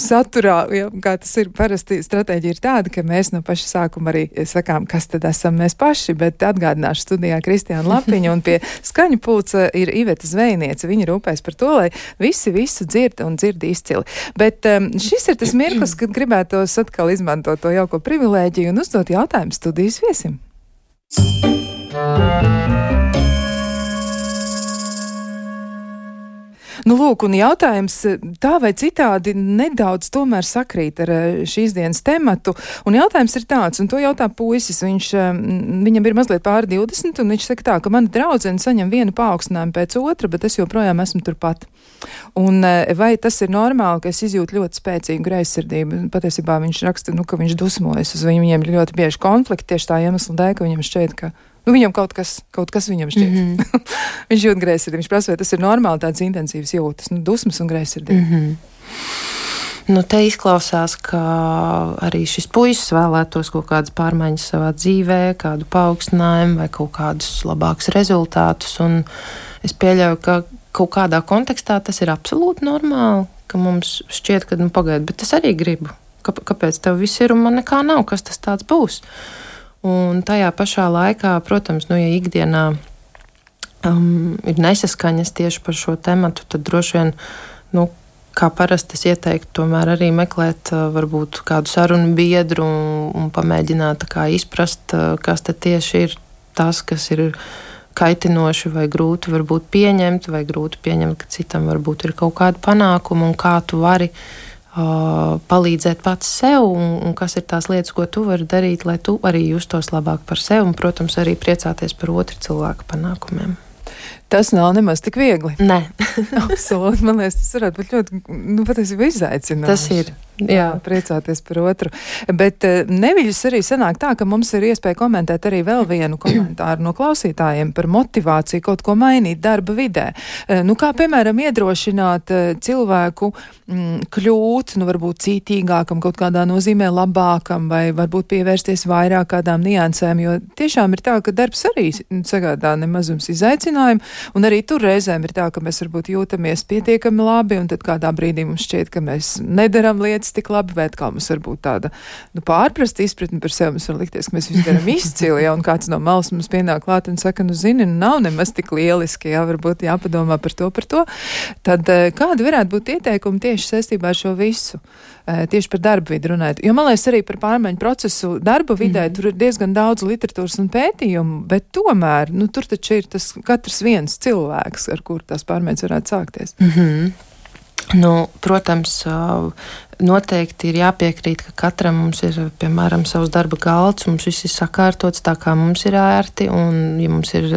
saturā, ja, kā tas ir parasti stratēģija ir tāda, ka mēs no paša sākuma arī sakām, kas tad esam mēs paši, bet atgādināšu studijā Kristiāna Lapiņa un pie skaņu pulca ir Iveta Zvejniece. Viņa rūpēs par to, lai visi visu dzird un dzird izcili. Bet um, šis ir tas mirklis, kad gribētos atkal izmantot to jauko privilēģiju un uzdot jautājumu studijas viesim. Thank you. Nu, lūk, un jautājums tā vai citādi nedaudz tomēr sakrīt ar eh, šīs dienas tematu. Un jautājums ir tāds, un to jautā puisis. Viņš, eh, viņam ir mazliet pāri 20, un viņš saka tā, ka mana draudzene saņem vienu paaugstinājumu pēc otra, bet es joprojām esmu turpat. Un eh, vai tas ir normāli, ka es izjūtu ļoti spēcīgu greizsirdību? Patiesībā viņš raksta, nu, ka viņš dusmojas uz viņiem ļoti bieži konflikti tieši tā iemesla dēļ, ka viņam šķiet, ka Nu, viņam kaut kas, kaut kas viņam šķiet. Mm -hmm. viņš jūt greizsirdību. Viņš prasa, vai tas ir normāli tāds intensīvs jūtas, nu, dusmas un greizsirdība. Mm -hmm. Nu, te izklausās, ka arī šis puisis vēlētos kaut kādas pārmaiņas savā dzīvē, kādu paaugstinājumu vai kaut kādus labākus rezultātus. Un es pieļauju, ka kaut kādā kontekstā tas ir absolūti normāli, ka mums šķiet, ka nu, pagaidi, bet es arī gribu. Kāpēc tev viss ir un man nekā nav? Kas tas būs? Un tajā pašā laikā, protams, nu, ja ikdienā um, ir nesaskaņas tieši par šo tematu, tad droši vien, nu, kā parasti es ieteiktu, tomēr arī meklēt uh, varbūt kādu sarunu biedru un, un pamēģināt kā, izprast, uh, kas tad tieši ir tas, kas ir kaitinoši vai grūti varbūt pieņemt, vai grūti pieņemt, ka citam varbūt ir kaut kāda panākuma un kā tu vari palīdzēt pats sev, un, un kas ir tās lietas, ko tu vari darīt, lai tu arī justos labāk par sevi, un, protams, arī priecāties par otru cilvēku panākumiem. Tas nav nemaz tik viegli. Nē, absolūti. Man liekas, tas varētu būt ļoti, nu, patiesībā izaicinājums. Tas ir. Jā, priecāties par otru. Bet uh, neviļus arī sanāk tā, ka mums ir iespēja komentēt arī vēl vienu komentāru no klausītājiem par motivāciju kaut ko mainīt darba vidē. Uh, nu, kā piemēram iedrošināt uh, cilvēku mm, kļūt, nu, varbūt cītīgākam, kaut kādā nozīmē labākam, vai varbūt pievērsties vairāk kādām niansēm, jo tiešām ir tā, ka darbs arī sagādā nemazums izaicinājumu, un arī tur reizēm ir tā, ka mēs varbūt jūtamies pietiekami labi, un tad kādā brīdī mums šķiet, ka mēs nedaram lietas, tik labi, bet kā mums var būt tāda nu, pārprasta izpratne par sevi. Mums var likties, ka mēs visu darām izcili, ja un kāds no malas mums pienāk klāt un saka, nu, zini, nu, nav nemaz tik lieliski, jā, varbūt jāpadomā par to, par to. Tad eh, kādi varētu būt ieteikumi tieši saistībā ar šo visu? Tieši par darba vidi runājot. Jo man liekas, arī par pārmaiņu procesu darba vidē mm. tur ir diezgan daudz literatūras un pētījumu, bet tomēr nu, tur taču ir tas katrs viens cilvēks, ar kuru tās pārmaiņas varētu sākties. Mm -hmm. Nu, protams, noteikti ir jāpiekrīt, ka katram mums ir, piemēram, savs darba galds, mums viss ir sakārtots tā, kā mums ir ērti, un, ja mums ir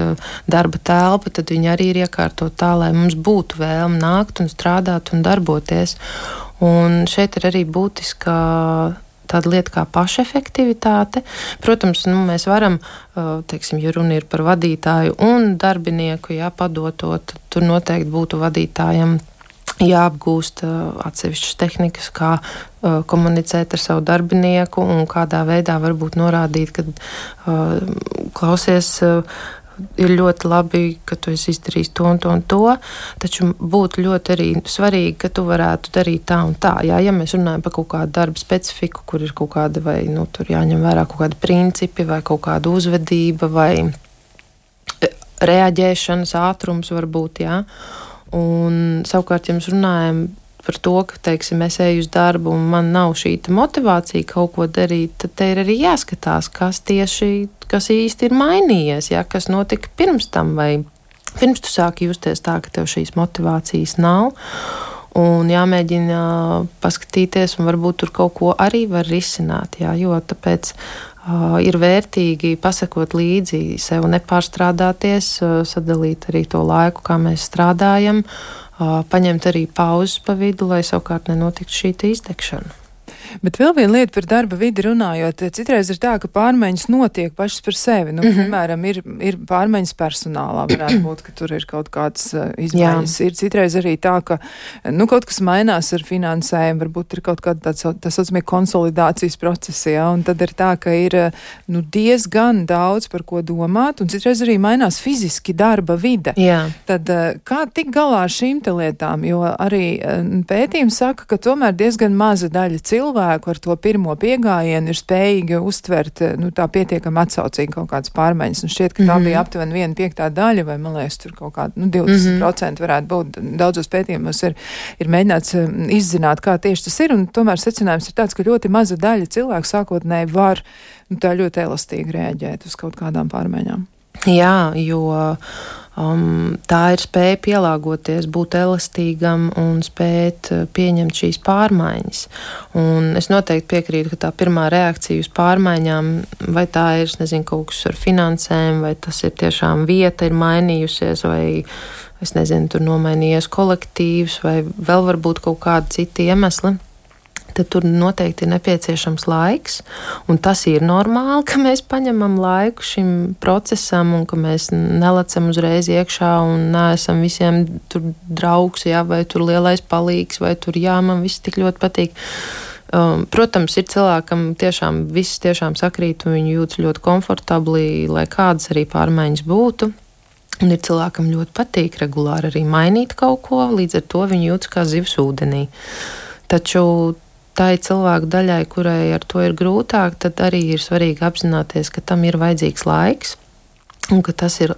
darba telpa, tad viņi arī ir iekārtot tā, lai mums būtu vēlme nākt un strādāt un darboties. Un šeit ir arī būtiska tāda lieta kā pašefektivitāte. Protams, nu, mēs varam, teiksim, ja runa ir par vadītāju un darbinieku, jā, padotot, tur noteikti būtu vadītājam jāapgūst atsevišķas tehnikas, kā uh, komunicēt ar savu darbinieku un kādā veidā varbūt norādīt, ka uh, klausies. Uh, Ir ļoti labi, ka tu esi izdarījis to un to un to, taču būtu ļoti arī svarīgi, ka tu varētu darīt tā un tā. Jā, ja mēs runājam par kaut kādu darbu specifiku, kur ir kaut kāda vai nu, tur jāņem vērā kaut kādi principi vai kaut kāda uzvedība vai reaģēšanas ātrums varbūt, jā. Un, savukārt, ja mēs runājam par to, ka, teiksim, es eju uz darbu un man nav šī motivācija kaut ko darīt, tad te ir arī jāskatās, kas tieši, kas īsti ir mainījies, ja, kas notika pirms tam, vai pirms tu sāki justies tā, ka tev šīs motivācijas nav. Un jāmēģina paskatīties, un varbūt tur kaut ko arī var risināt. Jā, jo tāpēc ir vērtīgi pasakot līdzi sev, nepārstrādāties, sadalīt arī to laiku, kā mēs strādājam, paņemt arī pauzes pa vidu, lai savukārt nenotiktu šī izdegšana. Bet vēl viena lieta par darba vidi runājot, citreiz ir tā, ka pārmaiņas notiek pašas par sevi. Nu, mm -hmm. Piemēram, ir, ir pārmaiņas personālā, varētu būt, ka tur ir kaut kādas izmaiņas. Jā. Ir citreiz arī tā, ka nu, kaut kas mainās ar finansējumu, varbūt ir kaut kāda tāds, tā saucamie konsolidācijas procesi, ja, un tad ir tā, ka ir nu, diezgan daudz par ko domāt, un citreiz arī mainās fiziski darba vide. Jā. Tad kā tik galā ar šīm lietām, jo arī pētījums saka, ka tomēr diezgan maza daļa cilvēku cilvēku ar to pirmo piegājienu ir spējīgi uztvert nu, tā pietiekami atsaucīgi kaut kādas pārmaiņas. Un šķiet, ka tā mm -hmm. bija aptuveni viena piektā daļa, vai man liekas, tur kaut kāda nu, 20% mm -hmm. varētu būt. Daudzos pētījumos ir, ir mēģināts izzināt, kā tieši tas ir, un tomēr secinājums ir tāds, ka ļoti maza daļa cilvēku sākotnēji var nu, tā ļoti elastīgi reaģēt uz kaut kādām pārmaiņām. Jā, jo Um, tā ir spēja pielāgoties, būt elastīgam un spēt uh, pieņemt šīs pārmaiņas. Un es noteikti piekrītu, ka tā pirmā reakcija uz pārmaiņām, vai tā ir nezinu, kaut kas ar finansēm, vai tas ir tiešām vieta, ir mainījusies, vai es nezinu, tur nomainījies kolektīvs, vai vēl varbūt kaut kādi citi iemesli. Tad tur noteikti ir nepieciešams laiks. Tas ir normāli, ka mēs paņemam laiku šim procesam, un ka mēs nelecam uzreiz iekšā un neesam visiem tur draugs, jā, vai tur lielais palīgs, vai tur jā, man viss tik ļoti patīk. Um, protams, ir cilvēkam tiešām viss tiešām sakrīt, un viņi jūtas ļoti komfortabli, lai kādas arī pārmaiņas būtu. Un ir cilvēkam ļoti patīk regulāri arī mainīt kaut ko, līdz ar to viņi jūtas kā zivs ūdenī. Taču tai cilvēku daļai, kurai ar to ir grūtāk, tad arī ir svarīgi apzināties, ka tam ir vajadzīgs laiks un ka tas ir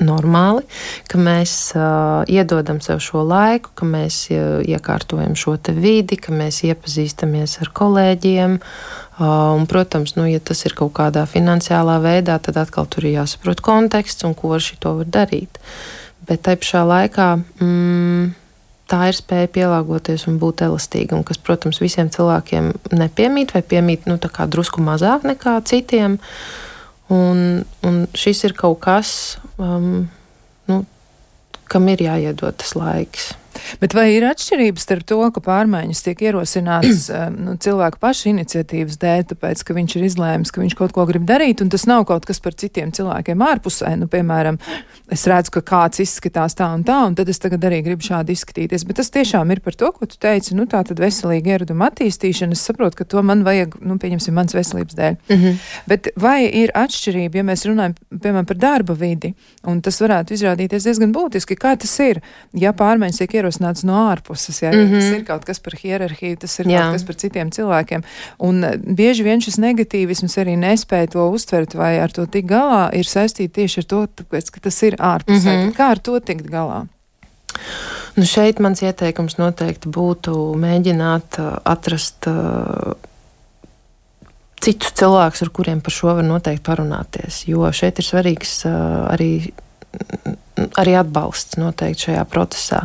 normāli, ka mēs uh, iedodam sev šo laiku, ka mēs uh, iekārtojam šo vidi, ka mēs iepazīstamies ar kolēģiem. Uh, un, protams, nu, ja tas ir kaut kādā finansiālā veidā, tad atkal tur ir jāsaprot konteksts un ko ar šo var darīt. Bet tai pašā laikā. Mm, tā ir spēja pielāgoties un būt elastīga. Un kas, protams, visiem cilvēkiem nepiemīt vai piemīt nu, drusku mazāk nekā citiem. Un, un šis ir kaut kas, um, nu, kam ir jāiedod tas laiks. Bet vai ir atšķirības starp to, ka pārmaiņas tiek ierosinātas eh, nu, cilvēku paša iniciatīvas dēļ, tāpēc, ka viņš ir izlēmis, ka viņš kaut ko grib darīt, un tas nav kaut kas par citiem cilvēkiem ārpusē? Nu, piemēram, es redzu, ka kāds izskatās tā un tā, un tad es tagad arī gribu šādi izskatīties. Bet tas tiešām ir par to, ko tu teici, nu tā tad veselīga ieraduma attīstīšana. Es saprotu, ka to man vajag, nu, pieņemsim, mans veselības dēļ. Mm -hmm. Bet vai ir atšķirība, ja mēs runājam, piemēram, par darba vidi, un tas varētu izrādīties diezgan būtiski, kā tas ir, ja pārmaiņas tiek ierosinātas? Ierosināts no ārpuses. Ja, mm -hmm. Tas ir kaut kas par hierarhiju, tas ir jā. kaut kas par citiem cilvēkiem. Un eh, bieži vien šis negatīvisms arī nespēja to uztvert vai ar to tik galā, ir saistīts tieši ar to, tāpēc, ka tas ir ārpusē. Mm -hmm. Kā ar to tikt galā? Nu šeit mans ieteikums noteikti būtu mēģināt uh, atrast uh, citus cilvēkus, ar kuriem par šo var noteikti parunāties. Jo šeit ir svarīgs uh, arī arī atbalsts noteikti šajā procesā.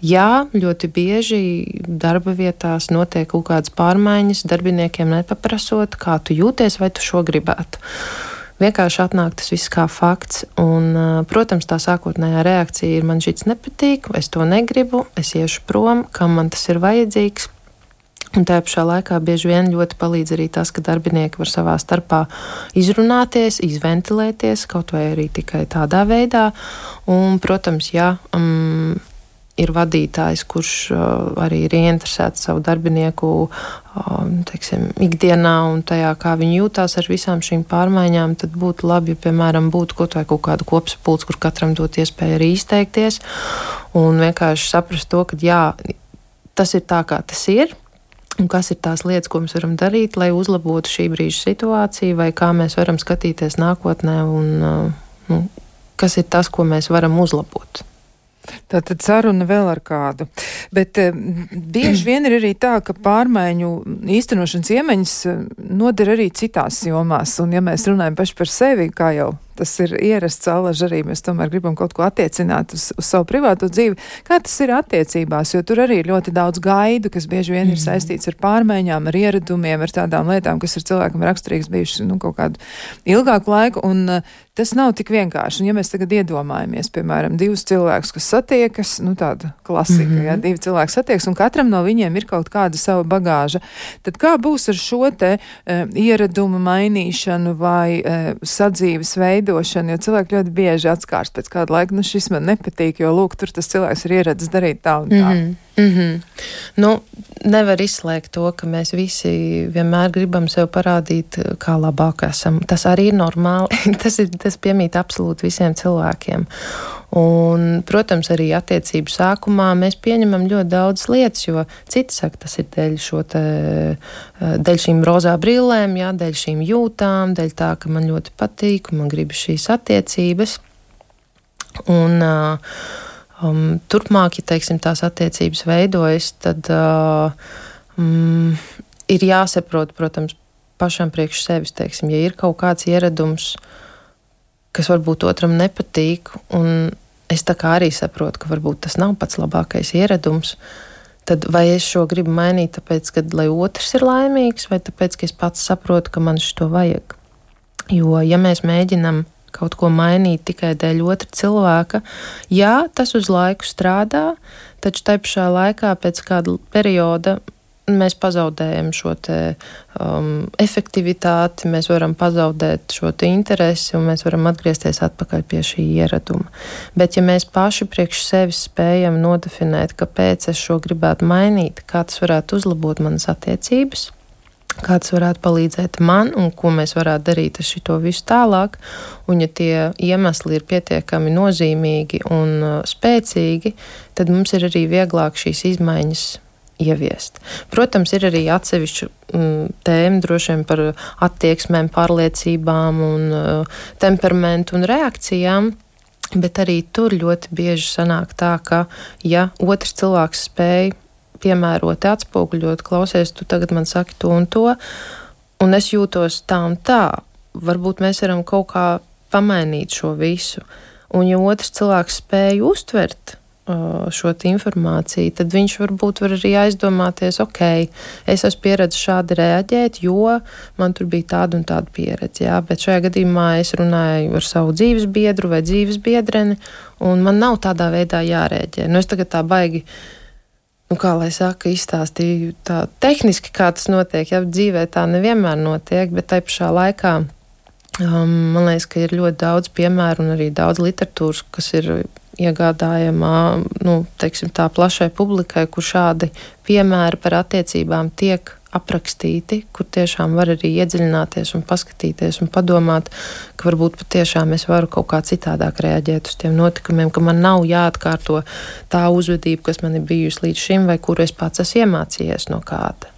Jā, ļoti bieži darba vietās notiek kaut kādas pārmaiņas, darbiniekiem nepaprasot, kā tu jūties, vai tu šo gribētu. Vienkārši atnāk tas viss kā fakts, un, protams, tā sākotnējā reakcija ir: man šis nepatīk, es to negribu, es iešu prom, kam man tas ir vajadzīgs. Un tajā pašā laikā bieži vien ļoti palīdz arī tas, ka darbinieki var savā starpā izrunāties, izventilēties, kaut vai arī tikai tādā veidā. Un, protams, ja um, ir vadītājs, kurš uh, arī ir ieinteresēts savu darbinieku uh, teiksim, ikdienā un tajā, kā viņi jūtās ar visām šīm pārmaiņām, tad būtu labi, ja, piemēram, būtu kaut, kaut kāda kopsapulce, kur katram dot iespēju arī izteikties un vienkārši saprast to, ka jā, tas ir tā, kā tas ir Un kas ir tās lietas, ko mēs varam darīt, lai uzlabotu šī brīža situāciju, vai kā mēs varam skatīties nākotnē, un nu, kas ir tas, ko mēs varam uzlabot. Tā tad saruna vēl ar kādu. Bet eh, bieži vien ir arī tā, ka pārmaiņu īstenošanas iemaņas noder arī citās jomās. Un ja mēs runājam paši par sevi, kā jau tas ir ierasts alaži arī mēs tomēr gribam kaut ko attiecināt uz, uz savu privāto dzīvi. Kā tas ir attiecībās, jo tur arī ir ļoti daudz gaidu, kas bieži vien mm. ir mhm. saistīts ar pārmaiņām, ar ieradumiem, ar tādām lietām, kas ir cilvēkam raksturīgas bijušas nu, kaut kādu ilgāku laiku. Un, uh, Tas nav tik vienkārši. Un, ja mēs tagad iedomājamies, piemēram, divus cilvēkus, kas satiekas, nu tāda klasika, mm -hmm. ja divi cilvēki satiekas, un katram no viņiem ir kaut kāda sava bagāža, tad kā būs ar šo te uh, ieradumu mainīšanu vai uh, sadzīves veidu? Veidošanu, jo cilvēki ļoti bieži atskārs pēc kāda laika, nu šis man nepatīk, jo lūk, tur tas cilvēks ir ieradzis darīt tā un tā. Mm -hmm. Mm -hmm. nu, nevar izslēgt to, ka mēs visi vienmēr gribam sev parādīt, kā labāk esam. Tas arī ir normāli. tas, ir, tas piemīt absolūti visiem cilvēkiem. Un, protams, arī attiecību sākumā mēs pieņemam ļoti daudz lietas, jo citi saka, tas ir dēļ, te, dēļ šīm rozā brillēm, jā, dēļ šīm jūtām, dēļ tā, ka man ļoti patīk un man gribas šīs attiecības. Un, uh, um, turpmāk, ja teiksim, tās attiecības veidojas, tad uh, um, ir jāsaprot, protams, pašam priekš sevis. Teiksim, ja ir kaut kāds ieradums, kas varbūt otram nepatīk, un es tā kā arī saprotu, ka varbūt tas nav pats labākais ieradums. Tad vai es šo gribu mainīt, tāpēc, ka lai otrs ir laimīgs, vai tāpēc, ka es pats saprotu, ka man šo vajag? Jo, ja mēs mēģinām kaut ko mainīt tikai dēļ otra cilvēka. Jā, tas uz laiku strādā, taču tai pašā laikā pēc kāda perioda mēs pazaudējam šo te, um, efektivitāti, mēs varam pazaudēt šo interesi un mēs varam atgriezties atpakaļ pie šī ieraduma. Bet, ja mēs paši priekš sevis spējam nodefinēt, kāpēc es šo gribētu mainīt, kā tas varētu uzlabot manas attiecības, kāds varētu palīdzēt man un ko mēs varētu darīt ar šo visu tālāk. Un, ja tie iemesli ir pietiekami nozīmīgi un uh, spēcīgi, tad mums ir arī vieglāk šīs izmaiņas ieviest. Protams, ir arī atsevišķa mm, tēma droši vien par attieksmēm, pārliecībām un uh, temperamentu un reakcijām. Bet arī tur ļoti bieži sanāk tā, ka, ja otrs cilvēks spēj piemēroti atspoguļot, klausies, tu tagad man saki to un to, un es jūtos tā un tā. Varbūt mēs varam kaut kā pamainīt šo visu. Un, ja otrs cilvēks spēj uztvert šo informāciju, tad viņš varbūt var arī aizdomāties, ok, es esmu pieredzējis šādi reaģēt, jo man tur bija tāda un tāda pieredze. Jā, bet šajā gadījumā es runāju ar savu dzīves biedru vai dzīves biedreni, un man nav tādā veidā jārēģē. Nu, es tagad tā baigi nu, kā lai saka, izstāstīju tā tehniski, kā tas notiek. Jā, dzīvē tā nevienmēr notiek, bet tai pašā laikā. Um, man liekas, ka ir ļoti daudz piemēru un arī daudz literatūras, kas ir iegādājamā nu, teiksim, tā plašai publikai, kur šādi piemēri par attiecībām tiek aprakstīti, kur tiešām var arī iedziļināties un paskatīties un padomāt, ka varbūt patiešām es varu kaut kā citādāk reaģēt uz tiem notikumiem, ka man nav jāatkārto tā uzvedība, kas man ir bijusi līdz šim, vai kuru es pats esmu iemācījies no kāda.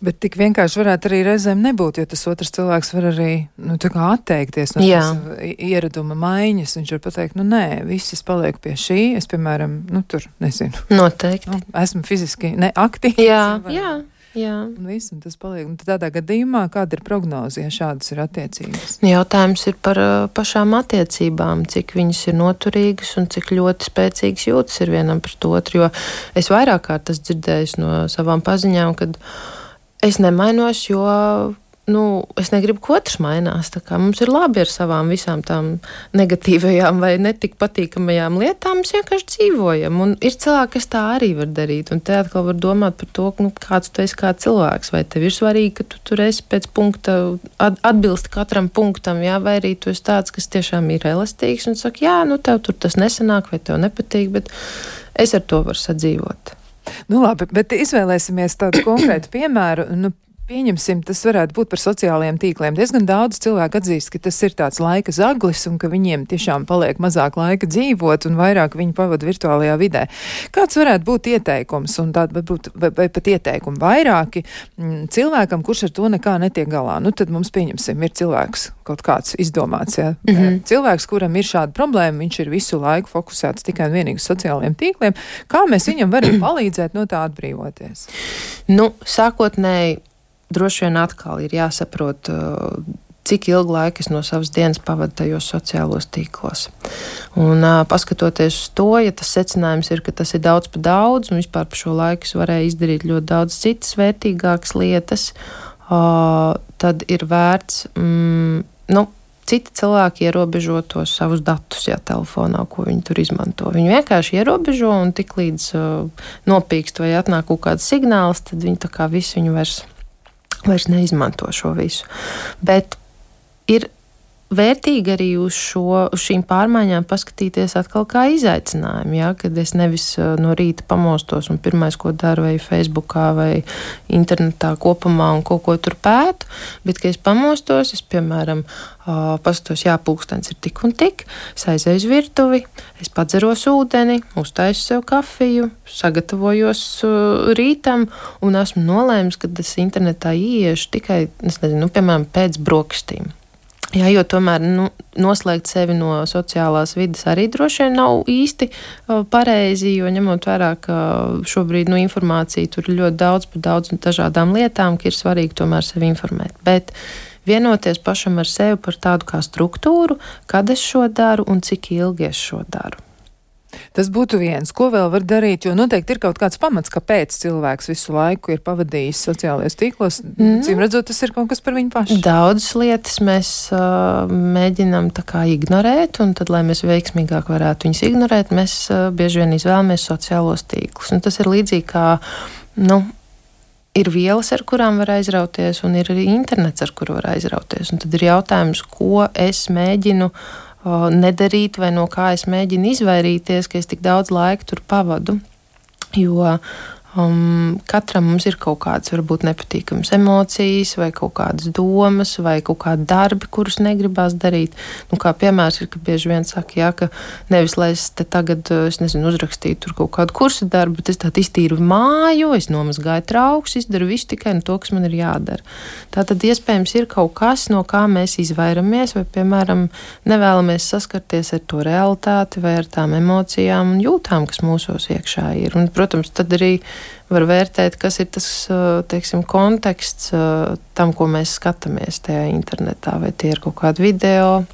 Bet tik vienkārši varētu arī reizēm nebūt, jo tas otrs cilvēks var arī nu, atteikties no ieraduma maiņas. Viņš var pateikt, nu nē, viss es palieku pie šī. Es, piemēram, nu, tur nezinu. Noteikti. Nu, esmu fiziski neaktīvs. Jā, jā. Jā. Un viss, un tas paliek. Un tādā gadījumā, kāda ir prognoze, ja šādas ir attiecības? Jautājums ir par uh, pašām attiecībām, cik viņas ir noturīgas un cik ļoti spēcīgas jūtas ir vienam pret otru. Jo es vairāk kārt esmu dzirdējis no savām paziņām, kad es nemainos, jo nu, es negribu, ka otrs mainās. Mums ir labi ar savām visām tām negatīvajām vai netik patīkamajām lietām. Mēs vienkārši dzīvojam. Un ir cilvēki, kas tā arī var darīt. Un te atkal var domāt par to, nu, kāds tu esi kā cilvēks. Vai tev ir svarīgi, ka tu tur esi pēc punkta, atbilst katram punktam, jā, vai arī tu esi tāds, kas tiešām ir elastīgs un saka, jā, nu tev tur tas nesanāk vai tev nepatīk, bet es ar to varu sadzīvot. Nu, labi, bet izvēlēsimies tādu konkrētu piemēru. Nu, Pieņemsim, tas varētu būt par sociālajiem tīkliem. Diezgan daudz cilvēku atzīst, ka tas ir tāds laika zaglis un ka viņiem tiešām paliek mazāk laika dzīvot un vairāk viņi pavada virtuālajā vidē. Kāds varētu būt ieteikums un tāda varbūt vai, vai pat ieteikumi vairāki m, mm, cilvēkam, kurš ar to nekā netiek galā? Nu, tad mums pieņemsim, ir cilvēks kaut kāds izdomāts, ja? mm -hmm. cilvēks, kuram ir šāda problēma, viņš ir visu laiku fokusēts tikai un vienīgi uz sociālajiem tīkliem. Kā mēs viņam varam palīdzēt no tā atbrīvoties? Nu, sākotnēji droši vien atkal ir jāsaprot, uh, cik ilgu laiku es no savas dienas pavadu tajos sociālos tīklos. Un, uh, paskatoties uz to, ja tas secinājums ir, ka tas ir daudz par daudz, un vispār par šo laiku es varēju izdarīt ļoti daudz citas vērtīgākas lietas, uh, tad ir vērts. Mm, nu, Citi cilvēki ierobežo tos savus datus, ja telefonā, ko viņi tur izmanto. Viņi vienkārši ierobežo un tik līdz uh, nopīkst vai atnāk kaut kāds signāls, tad viņi tā kā visu viņu vairs vairs neizmanto šo visu. Bet ir vērtīgi arī uz, šo, uz šīm pārmaiņām paskatīties atkal kā izaicinājumu. Ja? Kad es nevis uh, no rīta pamostos un pirmais, ko daru, vai Facebookā vai internetā kopumā un kaut ko tur pētu, bet kad es pamostos, es piemēram paskatos, jā, pulkstenis ir tik un tik, es aizēju uz virtuvi, es padzeros ūdeni, uztaisu sev kafiju, sagatavojos rītam un esmu nolēmis, ka es internetā ieiešu tikai, nezinu, nu, piemēram, pēc brokastīm. Jā, jo tomēr nu, noslēgt sevi no sociālās vidas arī droši vien nav īsti uh, pareizi, jo ņemot vērā, ka šobrīd nu, informācija tur ir ļoti daudz par daudzām dažādām lietām, ka ir svarīgi tomēr sevi informēt. Bet vienoties pašam ar sevi par tādu kā struktūru, kad es šo daru un cik ilgi es šo daru. Tas būtu viens, ko vēl var darīt, jo noteikti ir kaut kāds pamats, kāpēc cilvēks visu laiku ir pavadījis sociālajos tīklos. Mm. Cīm redzot, tas ir kaut kas par viņu pašu. Daudzas lietas mēs uh, mēģinam tā kā ignorēt, un tad, lai mēs veiksmīgāk varētu viņus ignorēt, mēs uh, bieži vien izvēlamies sociālos tīklus. Un tas ir līdzīgi kā, nu, ir vielas, ar kurām var aizrauties, un ir arī internets, ar kuru var aizrauties. Un tad ir jautājums, ko es mēģinu nedarīt, vai no kā es mēģinu izvairīties, ka es tik daudz laika tur pavadu. Jo Um, katram mums ir kaut kādas, varbūt nepatīkamas emocijas, vai kaut kādas domas, vai kaut kādi darbi, kurus negribās darīt. Nu, kā piemērs ir, ka bieži vien saka, jā, ka nevis lai es te tagad, es nezinu, uzrakstītu kaut kādu kursu darbu, bet es tādu iztīru māju, es nomazgāju trauks, izdaru visu tikai no to, kas man ir jādara. Tā tad iespējams ir kaut kas, no kā mēs izvairamies, vai, piemēram, nevēlamies saskarties ar to realitāti vai ar tām emocijām un jūtām, kas mūsos iekšā ir. Un, protams, tad arī var vērtēt, kas ir tas teiksim, konteksts tam, ko mēs skatāmies tajā internetā. Vai tie ir kaut kādi video,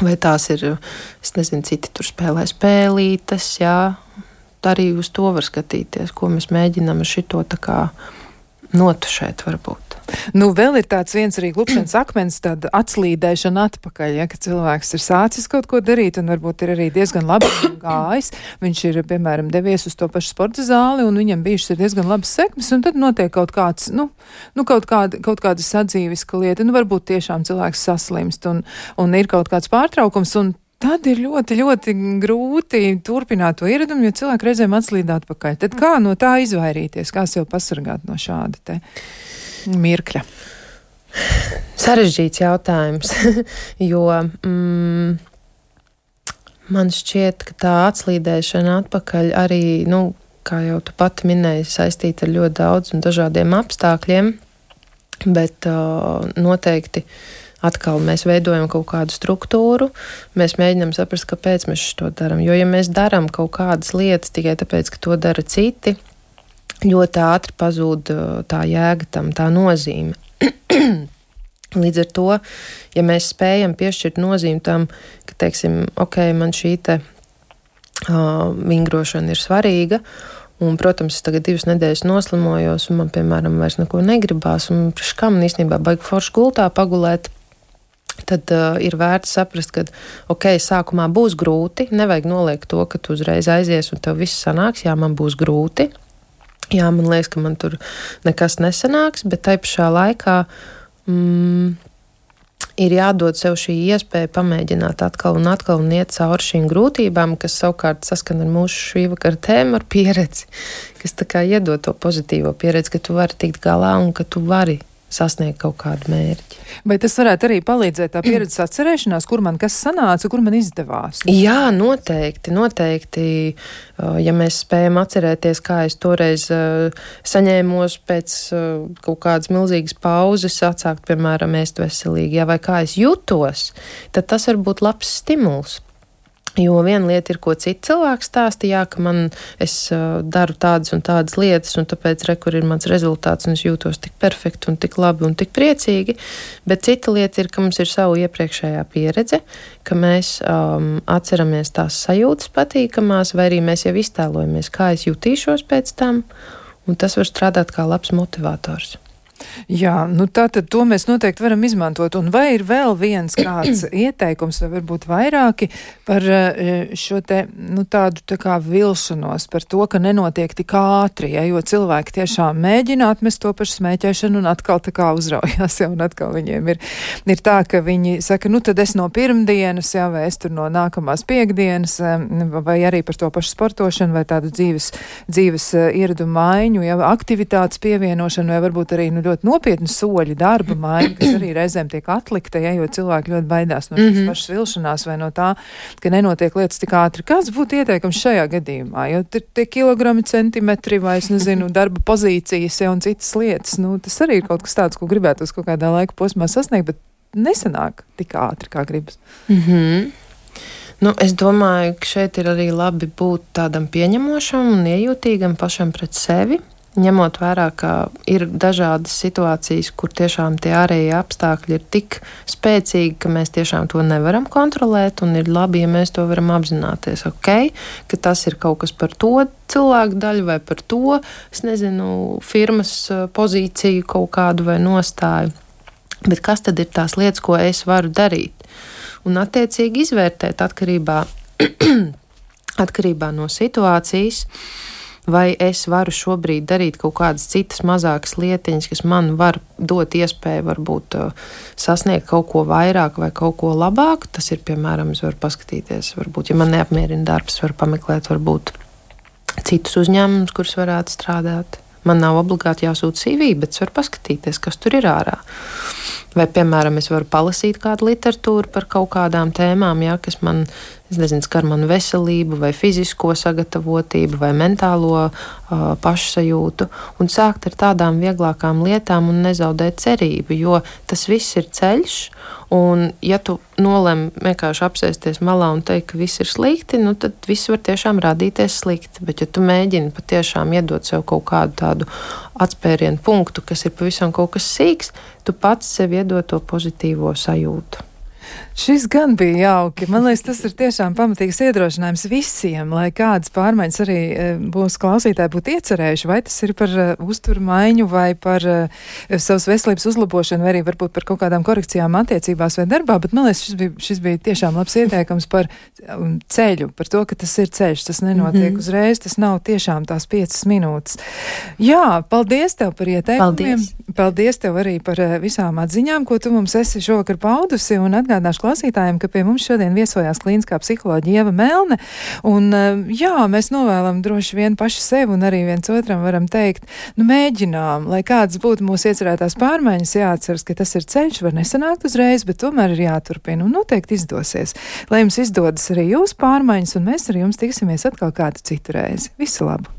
vai tās ir, es nezinu, citi tur spēlē spēlītes. Jā. Arī uz to var skatīties, ko mēs mēģinām ar šito notušēt varbūt. Nu, vēl ir tāds viens arī glupšanas akmens, tāda atslīdēšana atpakaļ, ja, ka cilvēks ir sācis kaut ko darīt un varbūt ir arī diezgan labi gājis. Viņš ir, piemēram, devies uz to pašu sporta zāli un viņam bijušas diezgan labas sekmes, un tad notiek kaut kāds, nu, nu kaut, kāda, kaut kāda sadzīviska lieta, nu, varbūt tiešām cilvēks saslimst un, un ir kaut kāds pārtraukums, un tad ir ļoti, ļoti grūti turpināt to ieradumu, jo cilvēki reizēm atslīd atpakaļ. Tad kā no tā izvairīties, kā sev pasargāt no šāda te mirkļa? Sarežģīts jautājums, jo mm, man šķiet, ka tā atslīdēšana atpakaļ arī, nu, kā jau tu pati minēji, saistīta ar ļoti daudziem dažādiem apstākļiem, bet uh, noteikti atkal mēs veidojam kaut kādu struktūru, mēs mēģinām saprast, kāpēc mēs to darām. Jo, ja mēs darām kaut kādas lietas tikai tāpēc, ka to dara citi, ļoti ātri pazūd uh, tā jēga tam, tā nozīme. Līdz ar to, ja mēs spējam piešķirt nozīmi tam, ka, teiksim, ok, man šī te uh, vingrošana ir svarīga, Un, protams, es tagad divas nedēļas noslimojos, un man, piemēram, vairs neko negribās. Un man īstenībā baigi forši gultā pagulēt, tad uh, ir vērts saprast, ka, ok, sākumā būs grūti. Nevajag noliekt to, ka tu uzreiz aizies un tev viss sanāks. Jā, man būs grūti. Jā, man liekas, ka man tur nekas nesanāks, bet tai pašā laikā mm, ir jādod sev šī iespēja pamēģināt atkal un atkal un iet cauri šīm grūtībām, kas savukārt saskan ar mūsu šī vakara tēmu, ar pieredzi, kas tā kā iedod to pozitīvo pieredzi, ka tu vari tikt galā un ka tu vari sasniegt kaut kādu mērķi. Vai tas varētu arī palīdzēt tā pieredzes atcerēšanās, kur man kas sanāca, kur man izdevās? Jā, noteikti, noteikti. Ja mēs spējam atcerēties, kā es toreiz saņēmos pēc kaut kādas milzīgas pauzes, atsākt, piemēram, ēst veselīgi, ja, vai kā es jutos, tad tas var būt labs stimuls Jo viena lieta ir, ko cits cilvēks stāsta, jā, ka man es uh, daru tādas un tādas lietas, un tāpēc rekur ir mans rezultāts, un es jūtos tik perfekti un tik labi un tik priecīgi. Bet cita lieta ir, ka mums ir savu iepriekšējā pieredze, ka mēs um, atceramies tās sajūtas patīkamās, vai arī mēs jau iztēlojamies, kā es jutīšos pēc tam, un tas var strādāt kā labs motivators. Jā, nu tā tad to mēs noteikti varam izmantot. Un vai ir vēl viens kāds ieteikums, vai varbūt vairāki par eh, šo te, nu tādu tā kā vilšanos, par to, ka nenotiek tik ātri, ja, jo cilvēki tiešām mēģina atmest to pašu smēķēšanu un atkal tā kā uzraujās, ja, un atkal viņiem ir, ir tā, ka viņi saka, nu tad es no pirmdienas, jā, vai es tur no nākamās piekdienas, vai arī par to pašu sportošanu, vai tādu dzīves, dzīves eh, ieradumu maiņu, ja, aktivitātes pievienošanu, vai varbūt arī, nu, ļoti nopietni soļi, darba maiņa, kas arī reizēm tiek atlikta, ja, jo cilvēki ļoti baidās no šīs mm -hmm. pašas vilšanās vai no tā, ka nenotiek lietas tik ātri. Kāds būtu ieteikums šajā gadījumā? Jo tie kilogrami, centimetri vai, es nezinu, darba pozīcijas ja, un citas lietas, nu, tas arī ir kaut kas tāds, ko gribētu uz kaut kādā laika posmā sasniegt, bet nesanāk tik ātri, kā gribas. Mm -hmm. Nu, es domāju, ka šeit ir arī labi būt tādam pieņemošam un iejūtīgam pašam pret sevi ņemot vērā, ka ir dažādas situācijas, kur tiešām tie ārējie apstākļi ir tik spēcīgi, ka mēs tiešām to nevaram kontrolēt, un ir labi, ja mēs to varam apzināties, ok, ka tas ir kaut kas par to cilvēku daļu vai par to, es nezinu, firmas eh, pozīciju kaut kādu vai nostāju. Bet kas tad ir tās lietas, ko es varu darīt? Un attiecīgi izvērtēt atkarībā, atkarībā no situācijas. Vai es varu šobrīd darīt kaut kādas citas mazākas lietiņas, kas man var dot iespēju varbūt uh, sasniegt kaut ko vairāk vai kaut ko labāku. Tas ir, piemēram, es varu paskatīties, varbūt, ja man neapmierina darbs, varu pameklēt varbūt citus uzņēmumus, kurus varētu strādāt. Man nav obligāti jāsūta CV, bet es varu paskatīties, kas tur ir ārā. Vai, piemēram, es varu palasīt kādu literatūru par kaut kādām tēmām, ja, kas man nezinu, skar manu veselību, vai fizisko sagatavotību, vai mentālo uh, pašsajūtu, un sākt ar tādām vieglākām lietām un nezaudēt cerību, jo tas viss ir ceļš. Un, ja tu nolem vienkārši apsēsties malā un teikt, ka viss ir slikti, nu, tad viss var tiešām rādīties slikti. Bet, ja tu mēģini patiešām iedot sev kaut kādu tādu atspērienu punktu, kas ir pavisam kaut kas sīks, tu pats sev iedod to pozitīvo sajūtu. Šis gan bija jauki. Man liekas, tas ir tiešām pamatīgs iedrošinājums visiem, lai kādas pārmaiņas arī e, būs klausītāji būtu iecerējuši, vai tas ir par uh, uzturu maiņu, vai par uh, savas veselības uzlabošanu, vai arī varbūt par kaut kādām korekcijām attiecībās vai darbā, bet man liekas, šis bija, šis bija tiešām labs ieteikums par um, ceļu, par to, ka tas ir ceļš, tas nenotiek mm -hmm. uzreiz, tas nav tiešām tās piecas minūtes. Jā, paldies tev par ieteikumiem. Paldies. Paldies tev arī par visām atziņām, ko tu mums esi šovakar paudusi un atgādināšu klausītājiem, ka pie mums šodien viesojās klīniskā psiholoģija Ieva Melne. Un, eh, jā, mēs novēlam droši vien paši sev un arī viens otram varam teikt, nu mēģinām, lai kādas būtu mūsu iecerētās pārmaiņas, jāatceras, ka tas ir ceļš, var nesanākt uzreiz, bet tomēr ir jāturpina un noteikti izdosies. Lai jums izdodas arī jūsu pārmaiņas, un mēs ar jums tiksimies atkal kādu citu reizi. Visu labu!